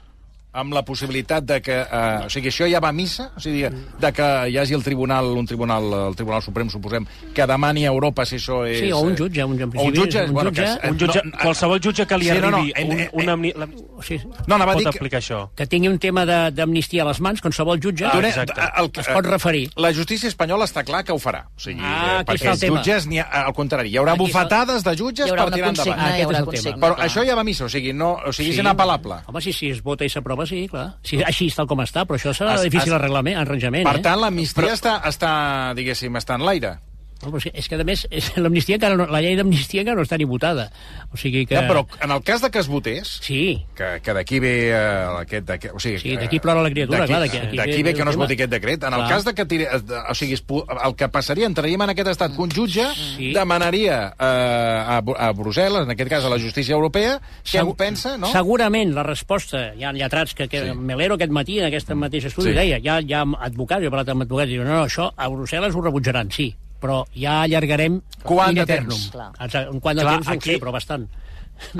[SPEAKER 1] amb la possibilitat de que... Eh, o sigui, això ja va a missa? O sigui, de que hi hagi el tribunal, un tribunal, el Tribunal Suprem, suposem, que demani a Europa si això és...
[SPEAKER 3] Sí, o un
[SPEAKER 1] eh,
[SPEAKER 3] jutge, un, en
[SPEAKER 1] O un jutge,
[SPEAKER 3] un
[SPEAKER 1] bueno,
[SPEAKER 3] jutge,
[SPEAKER 1] que
[SPEAKER 8] Un jutge,
[SPEAKER 1] no,
[SPEAKER 8] qualsevol jutge que li
[SPEAKER 1] Sí, no, no,
[SPEAKER 8] arribi
[SPEAKER 1] en-
[SPEAKER 8] un,
[SPEAKER 1] en-
[SPEAKER 8] una, amni- la,
[SPEAKER 3] O sigui,
[SPEAKER 1] No, anava a
[SPEAKER 8] pot
[SPEAKER 1] dir que-
[SPEAKER 8] aplicar això.
[SPEAKER 3] que tingui un tema de- d'amnistia a les mans, qualsevol jutge
[SPEAKER 8] Ah, exacte.
[SPEAKER 1] el que-
[SPEAKER 3] es pot referir.
[SPEAKER 1] La justícia espanyola està clar que ho farà. O sigui,
[SPEAKER 3] Ah,
[SPEAKER 1] eh,
[SPEAKER 3] aquí
[SPEAKER 1] perquè
[SPEAKER 3] està el
[SPEAKER 1] els
[SPEAKER 3] tema.
[SPEAKER 1] jutges, ha, al contrari, hi haurà
[SPEAKER 3] Aquí
[SPEAKER 1] bufetades de jutges per tirar endavant.
[SPEAKER 3] Aquest
[SPEAKER 2] hi haurà
[SPEAKER 3] és el tema.
[SPEAKER 2] consigna.
[SPEAKER 1] Però això ja va a missa, o sigui, no, o sigui és inapel·lable.
[SPEAKER 3] Home, si, si es vota i s'aprova, sí, clar. Si, així està com està, però això serà
[SPEAKER 1] Es-
[SPEAKER 3] difícil
[SPEAKER 1] es-
[SPEAKER 3] arreglament, arranjament,
[SPEAKER 1] Per
[SPEAKER 3] eh?
[SPEAKER 1] tant, l'amnistia està, està, diguéssim, està en l'aire.
[SPEAKER 3] No, és que- és que, a més, és- l'amnistia encara no, la llei d'amnistia encara no està ni votada. O sigui que...
[SPEAKER 1] Ja, però en el cas de que es votés,
[SPEAKER 3] Sí,
[SPEAKER 1] que, que d'aquí ve eh, aquest... O sigui,
[SPEAKER 3] Sí, d'aquí plora la criatura, clar, d'aquí- ve
[SPEAKER 1] ve que no es
[SPEAKER 3] el
[SPEAKER 1] voti aquest decret. En el
[SPEAKER 3] Clar.
[SPEAKER 1] cas de que... Tire, eh, o sigui, el que passaria, entraríem en aquest estat que un jutge
[SPEAKER 3] Sí.
[SPEAKER 1] demanaria eh, a, a Brussel·les, en aquest cas a la justícia europea, què en
[SPEAKER 3] Segur-
[SPEAKER 1] pensa, no?
[SPEAKER 3] Segurament la resposta, hi ha lletrats que, que
[SPEAKER 1] Sí.
[SPEAKER 3] Melero aquest matí en aquest mateix estudi
[SPEAKER 1] Sí.
[SPEAKER 3] sí. deia, hi ha, hi ha advocats, jo he parlat amb advocats, i diuen, no, no, això a Brussel·les ho rebutjaran, sí, però ja allargarem
[SPEAKER 1] Quant
[SPEAKER 3] in
[SPEAKER 1] de
[SPEAKER 3] eternum.
[SPEAKER 1] temps?
[SPEAKER 2] Clar.
[SPEAKER 3] Un quant de
[SPEAKER 8] Clar,
[SPEAKER 3] temps no
[SPEAKER 8] aquí-
[SPEAKER 3] sé, però bastant.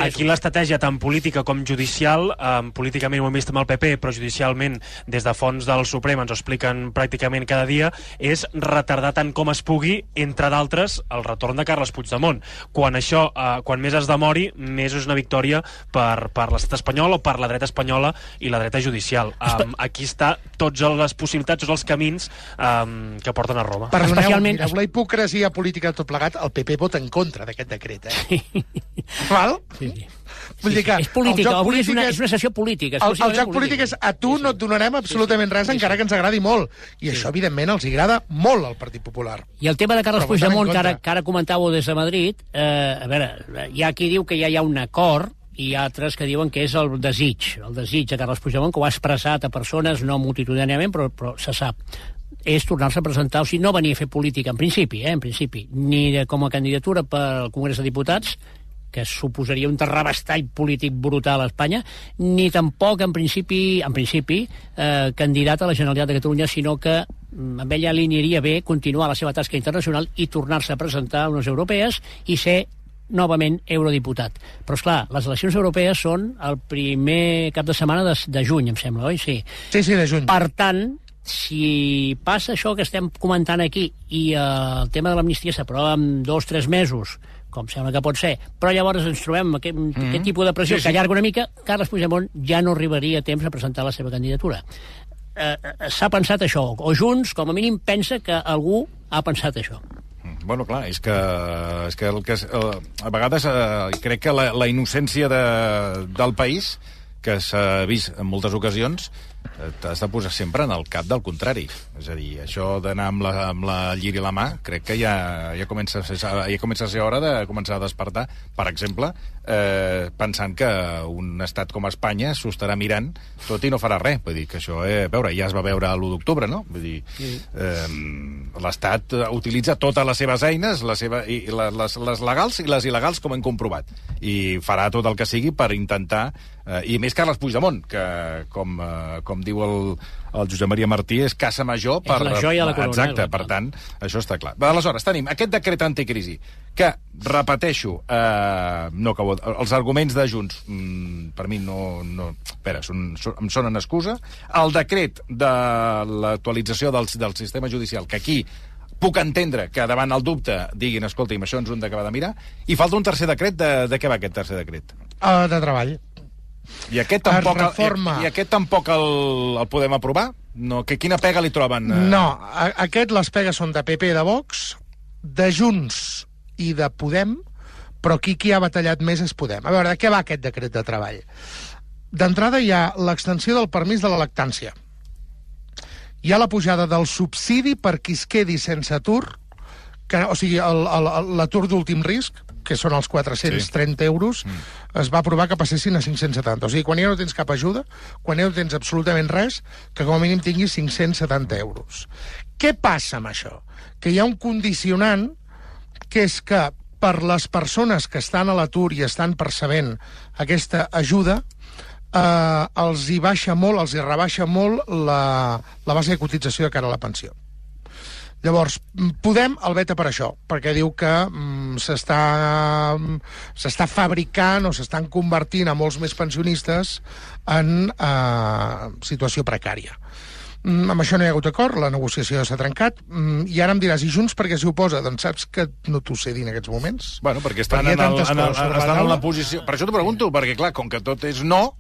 [SPEAKER 8] Aquí l'estratègia tant política com judicial, eh, políticament ho hem vist amb el PP, però judicialment des de fons del Suprem ens ho expliquen pràcticament cada dia, és retardar tant com es pugui, entre d'altres, el retorn de Carles Puigdemont. Quan això, eh, quan més es demori, més és una victòria per, per l'estat espanyol o per la dreta espanyola i la dreta judicial. Um, aquí està tots les possibilitats, tots els camins um, que porten a Roma.
[SPEAKER 7] Perdoneu,
[SPEAKER 3] Especialment-
[SPEAKER 7] mireu la hipocresia política de tot plegat, el PP vota en contra d'aquest decret, eh? Val?
[SPEAKER 3] Sí, sí.
[SPEAKER 7] Vull dir que
[SPEAKER 3] és política, avui és una, és una sessió política.
[SPEAKER 7] El, el joc polític és a tu no et donarem absolutament res, encara que ens agradi molt. I això, evidentment, els agrada molt al Partit Popular.
[SPEAKER 3] I el tema de Carles Puigdemont, que ara, que ara comentàveu des de Madrid, eh, a veure, hi ha qui diu que ja hi ha un acord i altres que diuen que és el desig, el desig de Carles Puigdemont, que ho ha expressat a persones, no multitudinàriament, però, però se sap és tornar-se a presentar, o sigui, no venir a fer política en principi, eh, en principi, ni de, com a candidatura per al Congrés de Diputats, que suposaria un terrabastall polític brutal a Espanya, ni tampoc, en principi, en principi eh, candidat a la Generalitat de Catalunya, sinó que mm, amb ella li aniria bé continuar la seva tasca internacional i tornar-se a presentar a unes europees i ser novament eurodiputat. Però, és clar, les eleccions europees són el primer cap de setmana de, de juny, em sembla, oi? Sí.
[SPEAKER 7] Sí, sí, de juny.
[SPEAKER 3] Per tant, si passa això que estem comentant aquí i eh, el tema de l'amnistia s'aprova en dos o tres mesos, com sembla que pot ser, però llavors ens trobem amb aquest, mm -hmm. aquest tipus de pressió
[SPEAKER 1] Sí,
[SPEAKER 3] sí, que allarga una mica, Carles Puigdemont ja no arribaria a temps a presentar la seva candidatura. Eh, eh, S'ha pensat això, o Junts, com a mínim, pensa que algú ha pensat això.
[SPEAKER 1] Bueno, clar, és que, és que, el que és, eh, a vegades eh, crec que la, la innocència de, del país, que s'ha vist en moltes ocasions, t'has de posar sempre en el cap del contrari. És a dir, això d'anar amb, la, amb la lliri a la mà, crec que ja, ja, comença a ser, ja comença a ser hora de començar a despertar, per exemple, eh, pensant que un estat com Espanya s'ho estarà mirant tot i no farà res. Vull dir que això, eh, a veure, ja es va veure l'1 d'octubre, no? Vull dir, eh, l'Estat utilitza totes les seves eines, la seva, i les, les, legals i les il·legals, com hem comprovat. I farà tot el que sigui per intentar... Eh, I més Carles Puigdemont, que, com, eh, com diu el, el Josep Maria Martí, és casa major per...
[SPEAKER 3] la joia de la corona,
[SPEAKER 1] Exacte, per tant, això està clar. Aleshores, tenim aquest decret anticrisi, que, repeteixo, eh, no acabo, els arguments de Junts, mm, per mi no... no espera, són, són, em sonen excusa. El decret de l'actualització del, del sistema judicial, que aquí puc entendre que davant el dubte diguin, escolti'm, això ens ho hem d'acabar de mirar, i falta un tercer decret. De, de què va aquest tercer decret?
[SPEAKER 7] Uh, de treball.
[SPEAKER 1] I aquest tampoc,
[SPEAKER 7] reforma.
[SPEAKER 1] i, i aquest tampoc el, el podem aprovar? No, que, quina pega li troben? eh?
[SPEAKER 7] No, a, aquest les pegues són de PP i de Vox, de Junts i de Podem, però aquí qui ha batallat més és Podem. A veure, de què va aquest decret de treball? D'entrada hi ha l'extensió del permís de la lactància. Hi ha la pujada del subsidi per qui es quedi sense atur, que, o sigui, l'atur d'últim risc, que són els 430 sí. euros, mm. es va aprovar que passessin a 570. O sigui, quan ja no tens cap ajuda, quan ja no tens absolutament res, que com a mínim tinguis 570 euros. Què passa amb això? Que hi ha un condicionant que és que per les persones que estan a l'atur i estan percebent aquesta ajuda, eh, els hi baixa molt, els hi rebaixa molt la, la base de cotització de cara a la pensió. Llavors, Podem el veta per això, perquè diu que s'està fabricant o s'estan convertint a molts més pensionistes en eh, situació precària. Mm, amb això no hi ha hagut acord, la negociació s'ha trencat, mm, i ara em diràs, i Junts per què s'hi oposa? Doncs saps que no t'ho sé dir en aquests moments.
[SPEAKER 1] Bueno, perquè estan,
[SPEAKER 7] Perquè
[SPEAKER 1] en, el, en, el,
[SPEAKER 7] la
[SPEAKER 1] estan en la posició... Per això t'ho pregunto, perquè, clar, com que tot és no,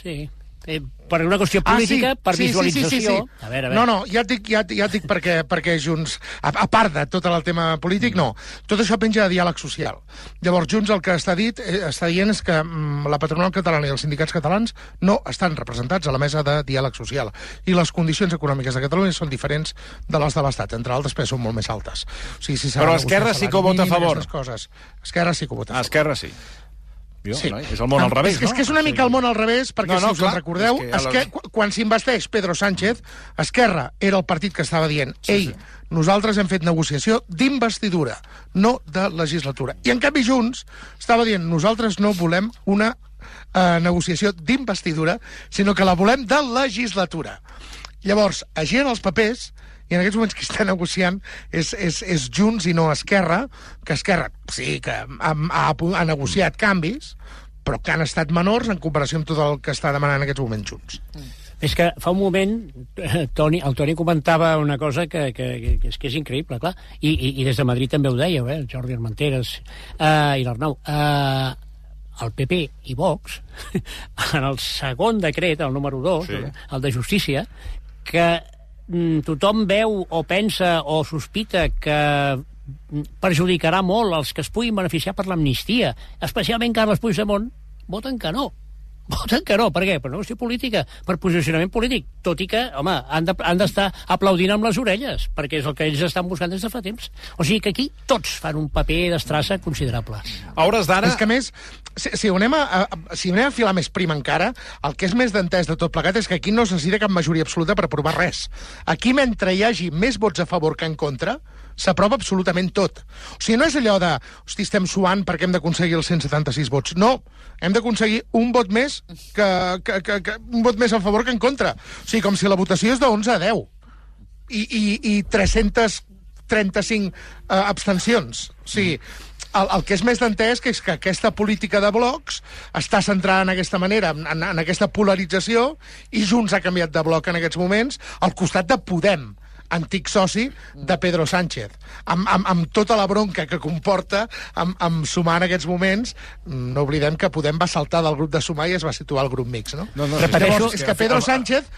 [SPEAKER 3] Sí. Eh, per una qüestió política, per visualització... A veure, a veure.
[SPEAKER 7] No, no, ja et dic, ja, ja et dic perquè, perquè Junts, a, a part de tot el tema polític, no. Tot això penja de diàleg social. Llavors, Junts el que està, dit, eh, està dient és que mm, la patronal catalana i els sindicats catalans no estan representats a la mesa de diàleg social. I les condicions econòmiques de Catalunya són diferents de les de l'Estat. Entre altres, perquè són molt més altes. O sigui, si
[SPEAKER 1] Però Esquerra sí que ho vota a favor.
[SPEAKER 7] Coses. Esquerra sí que ho vota a
[SPEAKER 1] a
[SPEAKER 7] favor.
[SPEAKER 1] Esquerra sí. Jo,
[SPEAKER 7] Sí.
[SPEAKER 1] no? És el món al revés,
[SPEAKER 7] és, és que és una mica el món al revés, perquè
[SPEAKER 1] No, no,
[SPEAKER 7] si us
[SPEAKER 1] clar,
[SPEAKER 7] recordeu,
[SPEAKER 1] és que
[SPEAKER 7] qu- quan s'investeix Pedro Sánchez, Esquerra era el partit que estava dient ei, nosaltres hem fet negociació d'investidura, no de legislatura. I en canvi Junts estava dient nosaltres no volem una eh, negociació d'investidura, sinó que la volem de legislatura. Llavors, es giren els papers i en aquests moments qui està negociant és, és, és Junts i no Esquerra, que Esquerra sí que ha, ha, ha negociat canvis, però que han estat menors en comparació amb tot el que està demanant en aquests moments Junts.
[SPEAKER 3] És que fa un moment eh, Toni, el Toni comentava una cosa que, que, que, que, és, que és increïble, clar. I, i, I des de Madrid també ho dèieu, eh? el Jordi Armenteres eh, i l'Arnau. Eh, el PP i Vox, en el segon decret, el número 2,
[SPEAKER 1] Sí.
[SPEAKER 3] el de Justícia, que mm, tothom veu o pensa o sospita que perjudicarà molt els que es puguin beneficiar per l'amnistia, especialment Carles Puigdemont, voten que no. Voten que no. Per què? Per una qüestió política, per posicionament polític. Tot i que, home, han de- han d'estar de, aplaudint amb les orelles, perquè és el que ells estan buscant des de fa temps. O sigui que aquí tots fan un paper d'estrassa considerable.
[SPEAKER 1] A hores d'ara...
[SPEAKER 7] És que més, si, si, anem a, a, si anem a filar més prim encara, el que és més d'entès de tot plegat és que aquí no es necessita cap majoria absoluta per aprovar res. Aquí, mentre hi hagi més vots a favor que en contra, s'aprova absolutament tot. O sigui, no és allò de, hosti, estem suant perquè hem d'aconseguir els 176 vots. No, hem d'aconseguir un vot més que, que, que, que, un vot més a favor que en contra. O sigui, com si la votació és de 11 a 10 i, i, i 335 uh, abstencions. O sigui, el, el que és més d'entès és que aquesta política de blocs està centrada en aquesta manera, en, en aquesta polarització, i Junts ha canviat de bloc en aquests moments al costat de Podem, antic soci de Pedro Sánchez, amb, amb, amb tota la bronca que comporta amb, amb sumar en aquests moments, mm, no oblidem que Podem va saltar del grup de sumar i es va situar al grup mix, no?
[SPEAKER 1] No, no,
[SPEAKER 7] Repeteixo, és que Pedro Sánchez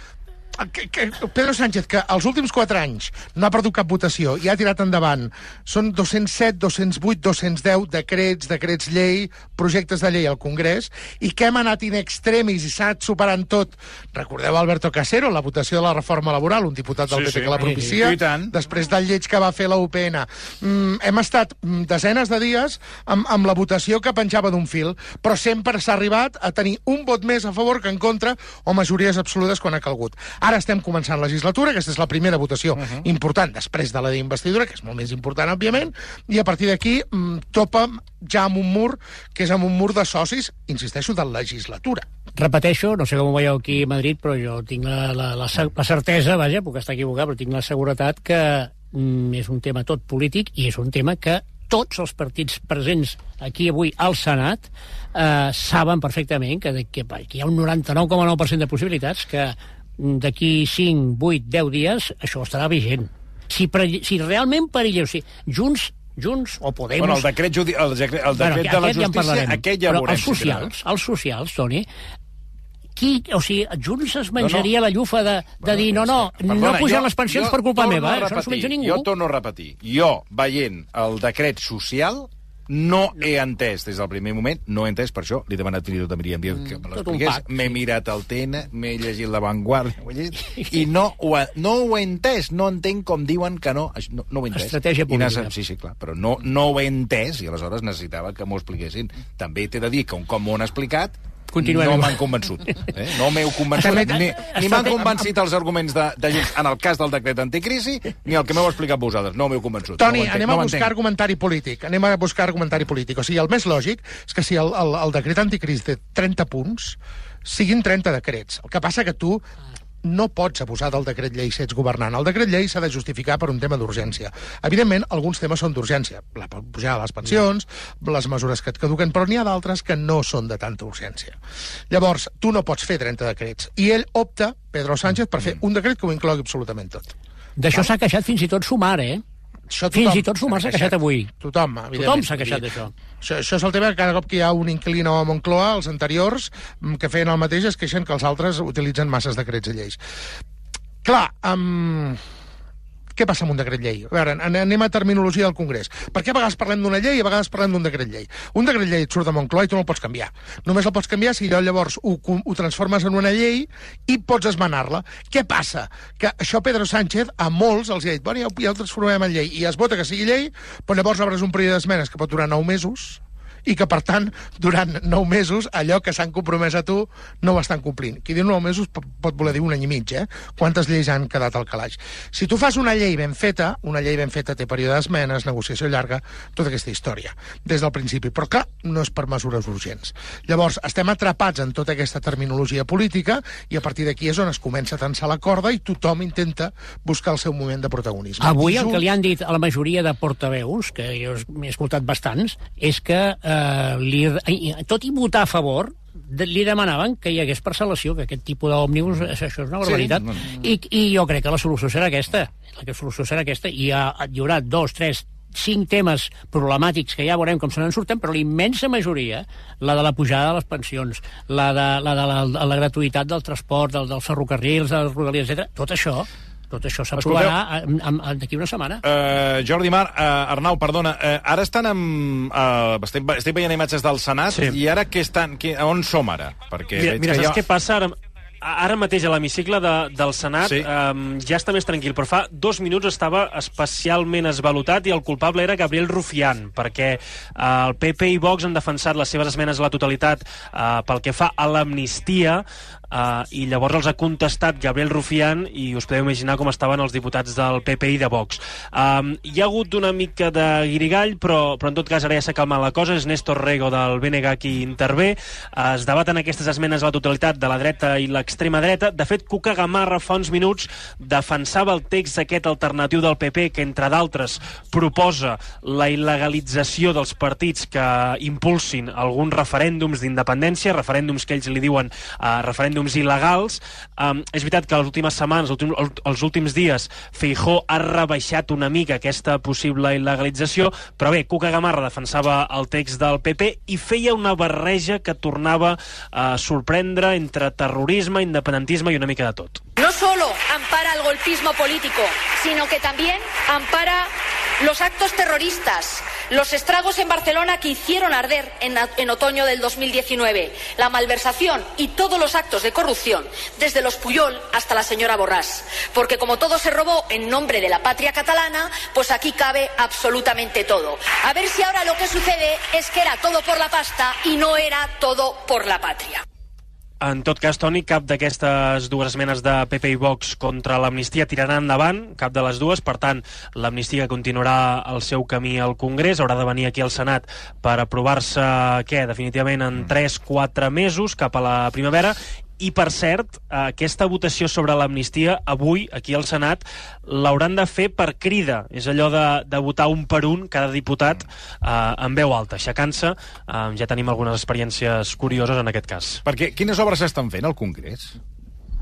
[SPEAKER 7] que, que Pedro Sánchez, que els últims 4 anys no ha perdut cap votació i ha tirat endavant, són 207, 208, 210 decrets, decrets llei, projectes de llei al Congrés, i que hem anat in extremis i s'ha superant tot. Recordeu Alberto Casero, la votació de la reforma laboral, un diputat del
[SPEAKER 1] Sí,
[SPEAKER 7] PP
[SPEAKER 1] sí.
[SPEAKER 7] que la propicia,
[SPEAKER 1] I tant.
[SPEAKER 7] després del lleig que va fer la UPN. Mm, hem estat mm, desenes de dies amb, amb la votació que penjava d'un fil, però sempre s'ha arribat a tenir un vot més a favor que en contra o majories absolutes quan ha calgut. Ara estem començant legislatura, aquesta és la primera votació uh -huh. important després de la d'investidura, que és molt més important, òbviament, i a partir d'aquí mm, topa ja amb un mur, que és amb un mur de socis, insisteixo, de legislatura.
[SPEAKER 3] Repeteixo, no sé com ho veieu aquí a Madrid, però jo tinc la, la, la, la certesa, vaja, puc estar equivocat, però tinc la seguretat que mm, és un tema tot polític i és un tema que tots els partits presents aquí avui al Senat eh, saben perfectament que, de- que, que hi ha un 99,9% de possibilitats que d'aquí 5, 8, 10 dies això estarà vigent. Si, pre- si realment perilleu, si Junts Junts o Podemos...
[SPEAKER 1] Bueno, el decret, judi... el decret, el decret
[SPEAKER 3] Bueno,
[SPEAKER 1] de la
[SPEAKER 3] ja
[SPEAKER 1] justícia,
[SPEAKER 3] parlarem.
[SPEAKER 1] aquest ja
[SPEAKER 3] Però
[SPEAKER 1] veurem.
[SPEAKER 3] els
[SPEAKER 1] si serà.
[SPEAKER 3] socials, els socials, Toni, qui, o sigui, Junts es menjaria no, no. la llufa de, de dir no, no, no
[SPEAKER 1] Perdona,
[SPEAKER 3] pujar
[SPEAKER 1] jo-
[SPEAKER 3] les pensions
[SPEAKER 1] jo
[SPEAKER 3] per culpa meva, eh? això no s'ho menja ningú.
[SPEAKER 1] Jo torno a repetir. Jo, veient el decret social, no he entès des del primer moment, no he entès, per això li he demanat fins i tot a Míriam Díaz que me l'expliqués, m'he mirat el TN, m'he llegit La Vanguardia, ho he llegit, i no ho, he- no ho he entès, no entenc com diuen que no, no, no ho he entès.
[SPEAKER 3] Estratègia política.
[SPEAKER 1] Sí, sí, clar, però no, no ho he entès i aleshores necessitava que m'ho expliquessin. També t'he de dir que un cop m'ho han explicat,
[SPEAKER 3] Continuem.
[SPEAKER 1] no m'han convençut. Eh? No m'heu convençut, ni, ni m'han convencit els arguments de, de Junts en el cas del decret anticrisi, ni el que m'heu explicat vosaltres. No m'heu convençut.
[SPEAKER 7] Toni,
[SPEAKER 1] no
[SPEAKER 7] anem
[SPEAKER 1] no
[SPEAKER 7] a buscar argumentari polític. Anem a buscar argumentari polític. O sigui, el més lògic és que si el, el, el decret anticrisi té 30 punts, siguin 30 decrets. El que passa que tu no pots abusar del decret llei si ets governant. El decret llei s'ha de justificar per un tema d'urgència. Evidentment, alguns temes són d'urgència. La pujar les pensions, les mesures que et caduquen, però n'hi ha d'altres que no són de tanta urgència. Llavors, tu no pots fer 30 decrets. I ell opta, Pedro Sánchez, per fer un decret que ho inclogui absolutament tot.
[SPEAKER 3] D'això s'ha queixat fins i tot Sumar, eh?
[SPEAKER 7] Això
[SPEAKER 3] Fins i tot Sumar s'ha queixat avui.
[SPEAKER 7] Tothom, evidentment.
[SPEAKER 3] Tothom s'ha queixat d'això.
[SPEAKER 7] Això, això és el tema que cada cop que hi ha un inclino a Moncloa, els anteriors, mm, que feien el mateix, es queixen que els altres utilitzen masses decrets i lleis. Clar, um, què passa amb un decret llei? A veure, an- anem a terminologia del Congrés. Per què a vegades parlem d'una llei i a vegades parlem d'un decret llei? Un decret llei et surt de Moncloa i tu no el pots canviar. Només el pots canviar si llavors ho, ho transformes en una llei i pots esmenar-la. Què passa? Que això Pedro Sánchez a molts els ha dit, bueno, ja, ho- ja ho transformem en llei i es vota que sigui llei, però llavors obres un període d'esmenes que pot durar nou mesos i que, per tant, durant nou mesos, allò que s'han compromès a tu no ho estan complint. Qui diu nou mesos po- pot voler dir un any i mig, eh? Quantes lleis han quedat al calaix? Si tu fas una llei ben feta, una llei ben feta té període d'esmenes, negociació llarga, tota aquesta història, des del principi. Però, clar, no és per mesures urgents. Llavors, estem atrapats en tota aquesta terminologia política i a partir d'aquí és on es comença a tensar la corda i tothom intenta buscar el seu moment de protagonisme.
[SPEAKER 3] Avui el que li han dit a la majoria de portaveus, que jo m'he escoltat bastants, és que, eh, li, i- tot i votar a favor, li demanaven que hi hagués parcel·lació, que aquest tipus d'òmnibus, això és una barbaritat.
[SPEAKER 1] no,
[SPEAKER 3] I, I jo crec que la solució serà aquesta. La solució serà aquesta. I hi, ha, hi haurà dos, tres, cinc temes problemàtics que ja veurem com se n'en surten, però la immensa majoria, la de la pujada de les pensions, la de la, de la, la, la gratuïtat del transport, del, dels ferrocarrils, de les rodalies, etc. tot això tot això s'aprovarà en- d'aquí una setmana.
[SPEAKER 1] Uh, Jordi Mar, uh, Arnau, perdona, uh, ara estan amb... Uh, estic, estic veient imatges del Senat,
[SPEAKER 8] Sí.
[SPEAKER 1] i ara què estan, què, on som ara? Perquè
[SPEAKER 8] Mira, mira
[SPEAKER 1] que
[SPEAKER 8] saps
[SPEAKER 1] ha-
[SPEAKER 8] què passa ara? Ara mateix a l'hemicicle de, del Senat
[SPEAKER 1] Sí.
[SPEAKER 8] sí. um, ja està més tranquil, però fa dos minuts estava especialment esvalutat i el culpable era Gabriel Rufián, perquè uh, el PP i Vox han defensat les seves esmenes a la totalitat uh, pel que fa a l'amnistia uh, i llavors els ha contestat Gabriel Rufián i us podeu imaginar com estaven els diputats del PP i de Vox. Um, hi ha hagut una mica de guirigall, però, però en tot cas ara ja s'ha calmat la cosa. És Néstor Rego del BNG qui intervé. Uh, es debaten aquestes esmenes a la totalitat de la dreta i l'extrema dreta. De fet, Cuca Gamarra fa uns minuts defensava el text aquest alternatiu del PP que, entre d'altres, proposa la il·legalització dels partits que impulsin alguns referèndums d'independència, referèndums que ells li diuen uh, referèndums il·legals. Um, és veritat que les últimes setmanes, els últims dies, Feijó ha rebaixat una mica aquesta possible il·legalització, però bé, Cuca Gamarra defensava el text del PP i feia una barreja que tornava a sorprendre entre terrorisme, independentisme i una mica de tot.
[SPEAKER 9] No solo ampara el golpismo político, sino que también ampara los actos terroristas, los estragos en Barcelona que hicieron arder en, en otoño del 2019, la malversación y todos los actos de corrupción, desde los Puyol hasta la señora Borràs. Porque como todo se robó en nombre de la patria catalana, pues aquí cabe absolutamente todo. A ver si ahora lo que sucede es que era todo por la pasta y no era todo por la patria.
[SPEAKER 8] En tot cas, Toni, cap d'aquestes dues esmenes de PP i Vox contra l'amnistia tirarà endavant, cap de les dues. Per tant, l'amnistia continuarà el seu camí al Congrés, haurà de venir aquí al Senat per aprovar-se, què, definitivament en 3-4 mesos, cap a la primavera, i, per cert, aquesta votació sobre l'amnistia, avui, aquí al Senat, l'hauran de fer per crida. És allò de, de votar un per un, cada diputat, eh, en veu alta, aixecant-se. Eh, ja tenim algunes experiències curioses en aquest cas.
[SPEAKER 1] Perquè quines obres s'estan fent al Congrés?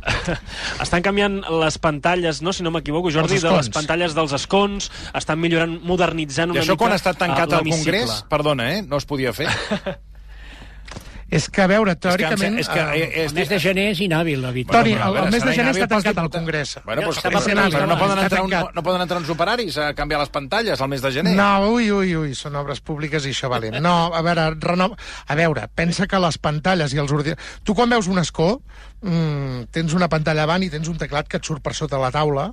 [SPEAKER 8] estan canviant les pantalles, no, si no m'equivoco, Jordi, de les pantalles dels escons, estan millorant, modernitzant
[SPEAKER 1] I
[SPEAKER 8] una
[SPEAKER 1] això
[SPEAKER 8] mica
[SPEAKER 1] quan ha estat tancat al. Congrés, perdona, eh, no es podia fer.
[SPEAKER 7] És que, a veure,
[SPEAKER 1] És que,
[SPEAKER 7] teòricament...
[SPEAKER 1] és que,
[SPEAKER 7] eh,
[SPEAKER 1] eh,
[SPEAKER 3] El mes de gener és inhàbil, David.
[SPEAKER 7] Toni,
[SPEAKER 1] Bueno, però, a
[SPEAKER 7] el, el mes de gener està tancat al. Congrés.
[SPEAKER 1] Bueno, però,
[SPEAKER 3] previst,
[SPEAKER 1] però no,
[SPEAKER 3] abans,
[SPEAKER 1] poden entrar, un,
[SPEAKER 7] tancat.
[SPEAKER 1] no poden entrar uns operaris a canviar les pantalles al mes de gener.
[SPEAKER 7] No, ui, ui, ui, són obres públiques i això valent. No, a veure, reno... a veure, pensa que les pantalles i els ordinadors... Tu quan veus un escó, mmm, tens una pantalla avant i tens un teclat que et surt per sota la taula,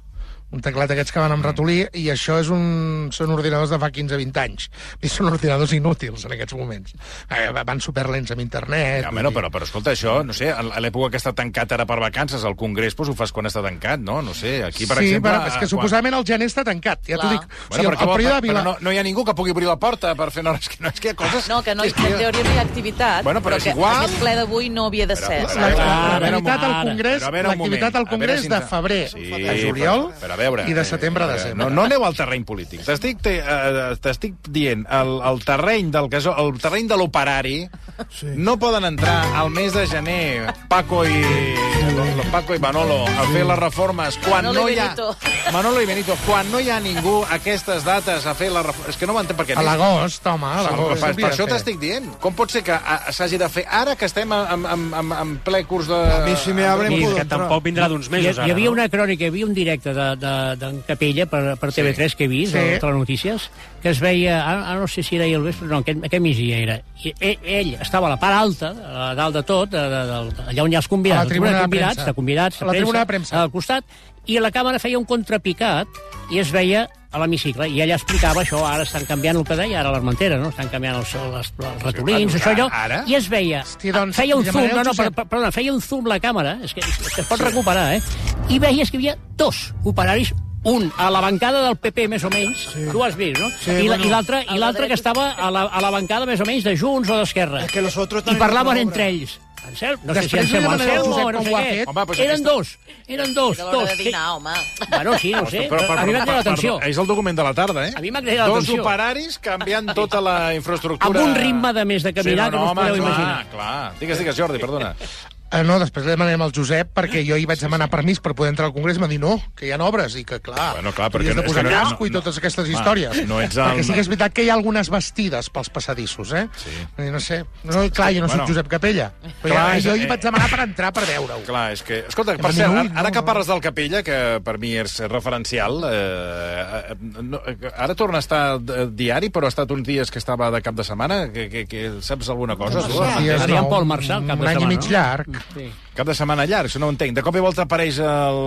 [SPEAKER 7] un teclat d'aquests que van amb ratolí, i això és un... són ordinadors de fa 15-20 anys. I són ordinadors inútils en aquests moments. Eh, van superlents amb internet...
[SPEAKER 1] Ja, bueno, però, però escolta, això, no sé, a l'època que està tancat ara per vacances, al Congrés, doncs ho fas quan està tancat, no? No sé, aquí, per
[SPEAKER 7] sí,
[SPEAKER 1] exemple...
[SPEAKER 7] però és que
[SPEAKER 1] quan-
[SPEAKER 7] suposadament el gener està tancat, ja t'ho dic. O
[SPEAKER 1] Bueno,
[SPEAKER 7] sigui,
[SPEAKER 1] però,
[SPEAKER 7] el, període de
[SPEAKER 1] però
[SPEAKER 7] Vila...
[SPEAKER 1] no, no hi ha ningú que pugui obrir la porta per fer... No, és que, no, és que hi ha coses...
[SPEAKER 2] No, que no,
[SPEAKER 1] és
[SPEAKER 2] en teoria no hi ha activitat,
[SPEAKER 1] Bueno, però és
[SPEAKER 2] que
[SPEAKER 1] igual.
[SPEAKER 2] aquest ple d'avui no havia de ser.
[SPEAKER 1] Però- Però,
[SPEAKER 7] L'activitat al. Congrés,
[SPEAKER 1] Però
[SPEAKER 7] l'activitat al Congrés de febrer
[SPEAKER 1] Sí,
[SPEAKER 7] a juliol
[SPEAKER 1] però, però a veure,
[SPEAKER 7] i de setembre a desembre.
[SPEAKER 1] No, no aneu al terreny polític. T'estic te, eh, t'estic dient, el, el terreny del que, so- el terreny de l'operari sí. no poden entrar al mes de gener Paco i Paco i Manolo a fer les reformes quan
[SPEAKER 2] Manolo
[SPEAKER 1] no hi ha. Manolo i Benito, quan no hi ha ningú a aquestes dates a fer la reforma, és que no m'entenc per què
[SPEAKER 7] A l'agost, home, a l'agost.
[SPEAKER 1] per, per això t'estic dient. Com pot ser que s'hagi de fer ara que estem en, en, en, en ple curs de...
[SPEAKER 10] A mi si me abren
[SPEAKER 8] que tampoc vindrà d'uns
[SPEAKER 3] Hi,
[SPEAKER 8] mesos,
[SPEAKER 3] hi
[SPEAKER 8] ara,
[SPEAKER 3] havia una crònica, hi havia un directe de, de, d'en Capella per, per TV3 que he vist,
[SPEAKER 7] Sí.
[SPEAKER 3] sí. de Telenotícies, que es veia, ara, ara no sé si era ahir al vespre, no, aquest, aquest migdia era. I ell, ell estava a la part alta, a dalt de tot, de, de, de, allà on hi ha els convidats,
[SPEAKER 7] A la tribuna
[SPEAKER 3] de
[SPEAKER 7] de
[SPEAKER 3] convidats,
[SPEAKER 7] premsa.
[SPEAKER 3] de convidats,
[SPEAKER 7] A la tribuna de premsa.
[SPEAKER 3] al costat, i la càmera feia un contrapicat i es veia a l'hemicicle, i ella explicava això, ara estan canviant el que deia ara l'Armentera, no? Estan canviant els, els, els ratolins,
[SPEAKER 1] Sí,
[SPEAKER 3] això allò,
[SPEAKER 1] ara?
[SPEAKER 3] i es veia,
[SPEAKER 7] Hosti, doncs,
[SPEAKER 3] feia un zoom, no, no, per, per, perdona, feia un zoom la càmera, és que, és que es pot recuperar, eh? I veies que hi havia dos operaris un a la bancada del PP, més o menys, sí. tu has vist, no?
[SPEAKER 10] Sí,
[SPEAKER 3] I la-
[SPEAKER 10] bueno.
[SPEAKER 3] I l'altre l'altre que estava a la, a la bancada, més o menys, de Junts o d'Esquerra.
[SPEAKER 10] Es que
[SPEAKER 3] I parlaven entre ells. Ansel, no sé si
[SPEAKER 7] Després
[SPEAKER 3] Anselmo,
[SPEAKER 7] demanaré al
[SPEAKER 3] Anselmo,
[SPEAKER 7] Josep
[SPEAKER 3] no sé què.
[SPEAKER 1] Home, doncs
[SPEAKER 3] eren
[SPEAKER 1] aquesta-
[SPEAKER 3] dos, eren dos,
[SPEAKER 2] A l'hora
[SPEAKER 3] dos.
[SPEAKER 2] de
[SPEAKER 3] Que-
[SPEAKER 2] dinar, home.
[SPEAKER 3] Bueno, sí, no sé.
[SPEAKER 1] Però, però,
[SPEAKER 3] a mi m'ha cridat l'atenció.
[SPEAKER 1] És el document de la tarda, eh?
[SPEAKER 3] A mi m'ha cridat
[SPEAKER 1] Dos
[SPEAKER 3] l'atenció.
[SPEAKER 1] operaris canviant tota la infraestructura...
[SPEAKER 3] Amb un ritme de més de caminar
[SPEAKER 1] sí,
[SPEAKER 3] que no us
[SPEAKER 1] home,
[SPEAKER 3] podeu
[SPEAKER 1] clar,
[SPEAKER 3] imaginar.
[SPEAKER 1] Clar, Digues, digues, Jordi, perdona.
[SPEAKER 7] Eh, no, després li demanem al Josep, perquè jo hi vaig demanar permís per poder entrar al Congrés, i m'ha dit no, que hi ha obres, i que clar,
[SPEAKER 1] Bueno, clar, perquè
[SPEAKER 7] de
[SPEAKER 1] no-
[SPEAKER 7] posar
[SPEAKER 1] és no-
[SPEAKER 7] casco i
[SPEAKER 1] no-
[SPEAKER 7] totes aquestes històries.
[SPEAKER 1] no ets el-
[SPEAKER 7] Perquè sí que és veritat que hi ha algunes vestides pels passadissos, eh?
[SPEAKER 1] Sí.
[SPEAKER 7] I no sé, no, clar, jo no
[SPEAKER 1] Bueno.
[SPEAKER 7] soc Josep Capella, però
[SPEAKER 1] Clar,
[SPEAKER 7] ja,
[SPEAKER 1] és-
[SPEAKER 7] jo hi
[SPEAKER 1] eh,
[SPEAKER 7] vaig demanar per entrar per veure-ho.
[SPEAKER 1] Clar, és que... Escolta, per
[SPEAKER 7] de
[SPEAKER 1] cert, ara, ara
[SPEAKER 7] no,
[SPEAKER 1] que
[SPEAKER 7] no.
[SPEAKER 1] parles del Capella, que per mi és referencial, eh, no, ara torna a estar eh, diari, però ha estat uns dies que estava de cap de setmana. Que, que, que saps alguna cosa? tu?
[SPEAKER 3] Marçà.
[SPEAKER 7] Dies,
[SPEAKER 3] Adrià
[SPEAKER 7] no,
[SPEAKER 3] Pol Marçal, cap de
[SPEAKER 7] un any i
[SPEAKER 3] setmana,
[SPEAKER 7] mig
[SPEAKER 3] no?
[SPEAKER 7] llarg.
[SPEAKER 3] Sí.
[SPEAKER 1] Cap de setmana llarg, això no ho entenc. De cop i volta apareix el,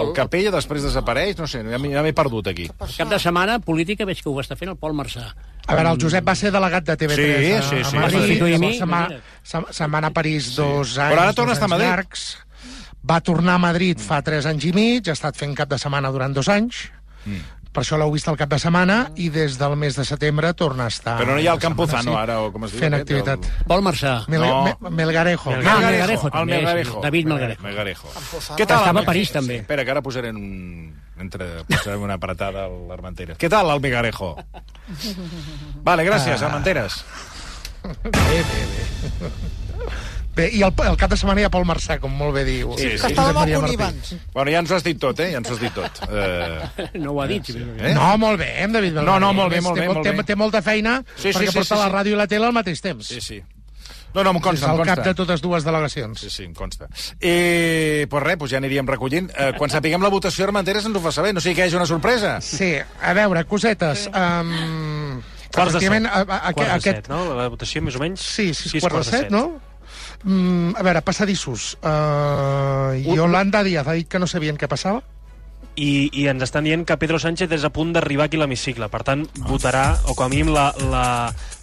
[SPEAKER 1] el, Capella, després desapareix, no sé, ja m'he perdut aquí.
[SPEAKER 3] Cap de setmana política veig que ho està fent el Pol Marçà.
[SPEAKER 7] A veure, el Josep va ser delegat de TV3
[SPEAKER 1] Sí,
[SPEAKER 7] a,
[SPEAKER 1] sí,
[SPEAKER 7] a
[SPEAKER 1] sí.
[SPEAKER 7] Madrid,
[SPEAKER 3] Substituir mi,
[SPEAKER 7] llavors se'n va, anar a París dos anys,
[SPEAKER 1] Però ara torna a
[SPEAKER 7] dos
[SPEAKER 1] estar a Madrid.
[SPEAKER 7] llargs. Va tornar a Madrid fa tres anys i mig, ha estat fent cap de setmana durant dos anys,
[SPEAKER 1] Mm.
[SPEAKER 7] Per això l'heu vist al cap de setmana, i des del mes de setembre torna a estar...
[SPEAKER 1] Però no hi ha el Campuzano, ara, o com es diu?
[SPEAKER 7] Fent
[SPEAKER 1] aquest,
[SPEAKER 7] activitat.
[SPEAKER 1] el-
[SPEAKER 3] Pol Marçà.
[SPEAKER 7] Mel
[SPEAKER 1] No.
[SPEAKER 7] Me Melgarejo.
[SPEAKER 3] Melgarejo.
[SPEAKER 7] Ah,
[SPEAKER 3] Melgarejo
[SPEAKER 1] el
[SPEAKER 3] també, sí.
[SPEAKER 1] Melgarejo.
[SPEAKER 3] David Melgarejo.
[SPEAKER 1] Melgarejo.
[SPEAKER 10] Campuzano.
[SPEAKER 1] Què tal?
[SPEAKER 3] Estava a
[SPEAKER 1] el-
[SPEAKER 3] París, també.
[SPEAKER 1] Espera, que ara posaré un... Entre, posaré una apretada a l'Armenteres. Què tal, el Melgarejo? Vale, gràcies,
[SPEAKER 7] Ah.
[SPEAKER 1] Armenteres.
[SPEAKER 7] Bé, bé, bé. Bé, i el, el cap de setmana hi ha Pol Marçà, com molt bé diu.
[SPEAKER 1] Sí, sí.
[SPEAKER 10] El
[SPEAKER 7] Martí.
[SPEAKER 10] Conibans.
[SPEAKER 1] Bueno, ja ens ho has dit tot, eh? Ja ens ho has dit tot. Eh,
[SPEAKER 3] No ho ha dit. Sí.
[SPEAKER 1] eh?
[SPEAKER 7] No, molt bé, hem David Belgrano.
[SPEAKER 1] No, no, molt bé,
[SPEAKER 7] Té-
[SPEAKER 1] molt bé,
[SPEAKER 7] té,
[SPEAKER 1] molt
[SPEAKER 7] té,
[SPEAKER 1] bé.
[SPEAKER 7] té molta feina
[SPEAKER 1] Sí, sí,
[SPEAKER 7] perquè
[SPEAKER 1] sí,
[SPEAKER 7] porta
[SPEAKER 1] sí,
[SPEAKER 7] la
[SPEAKER 1] sí.
[SPEAKER 7] ràdio i la tele al mateix temps.
[SPEAKER 1] Sí, sí. No, no, em
[SPEAKER 7] És
[SPEAKER 1] consta, em
[SPEAKER 7] el cap
[SPEAKER 1] consta.
[SPEAKER 7] de totes dues delegacions.
[SPEAKER 1] Sí, sí, em consta. Eh, pues res, pues ja aniríem recollint. Eh, quan sapiguem la votació, Armenteres ens ho fa saber. No sigui que hi hagi una sorpresa.
[SPEAKER 7] Sí, a veure, cosetes. Um,
[SPEAKER 8] Quarts de set.
[SPEAKER 7] a, a, a,
[SPEAKER 8] Quarts de
[SPEAKER 7] aquest,
[SPEAKER 8] set, no? La votació, més o menys?
[SPEAKER 7] Sí, sis,
[SPEAKER 8] Sis
[SPEAKER 7] quarts de set, no? Mm, a veure, passadissos. Uh, Yolanda Díaz ha dit que no sabien què passava.
[SPEAKER 8] I, i ens estan dient que Pedro Sánchez és a punt d'arribar aquí a l'hemicicle. Per tant, votarà, o com a mínim la, la,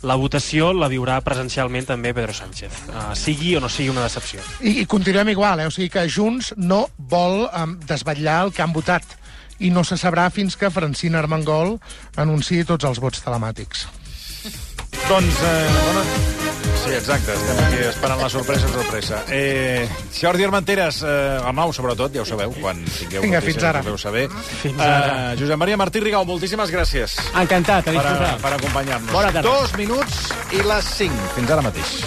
[SPEAKER 8] la votació la viurà presencialment també Pedro Sánchez. Uh, sigui o no sigui una decepció.
[SPEAKER 7] I, i continuem igual, eh? o sigui que Junts no vol um, desvetllar el que han votat i no se sabrà fins que Francina Armengol anunciï tots els vots telemàtics.
[SPEAKER 1] Doncs, eh, bueno, sí, exacte, estem aquí esperant la sorpresa, sorpresa. Eh, Jordi Armenteres, eh, el nou, sobretot, ja ho sabeu, quan tingueu
[SPEAKER 7] Vinga,
[SPEAKER 1] notícies,
[SPEAKER 7] fins ara.
[SPEAKER 1] ho saber.
[SPEAKER 8] Fins ara.
[SPEAKER 1] Eh, Josep Maria Martí Rigau, moltíssimes gràcies
[SPEAKER 3] Encantat, a
[SPEAKER 1] per,
[SPEAKER 3] disposar.
[SPEAKER 1] per acompanyar-nos.
[SPEAKER 3] Bona tarda.
[SPEAKER 1] Dos minuts i les cinc. Fins ara mateix.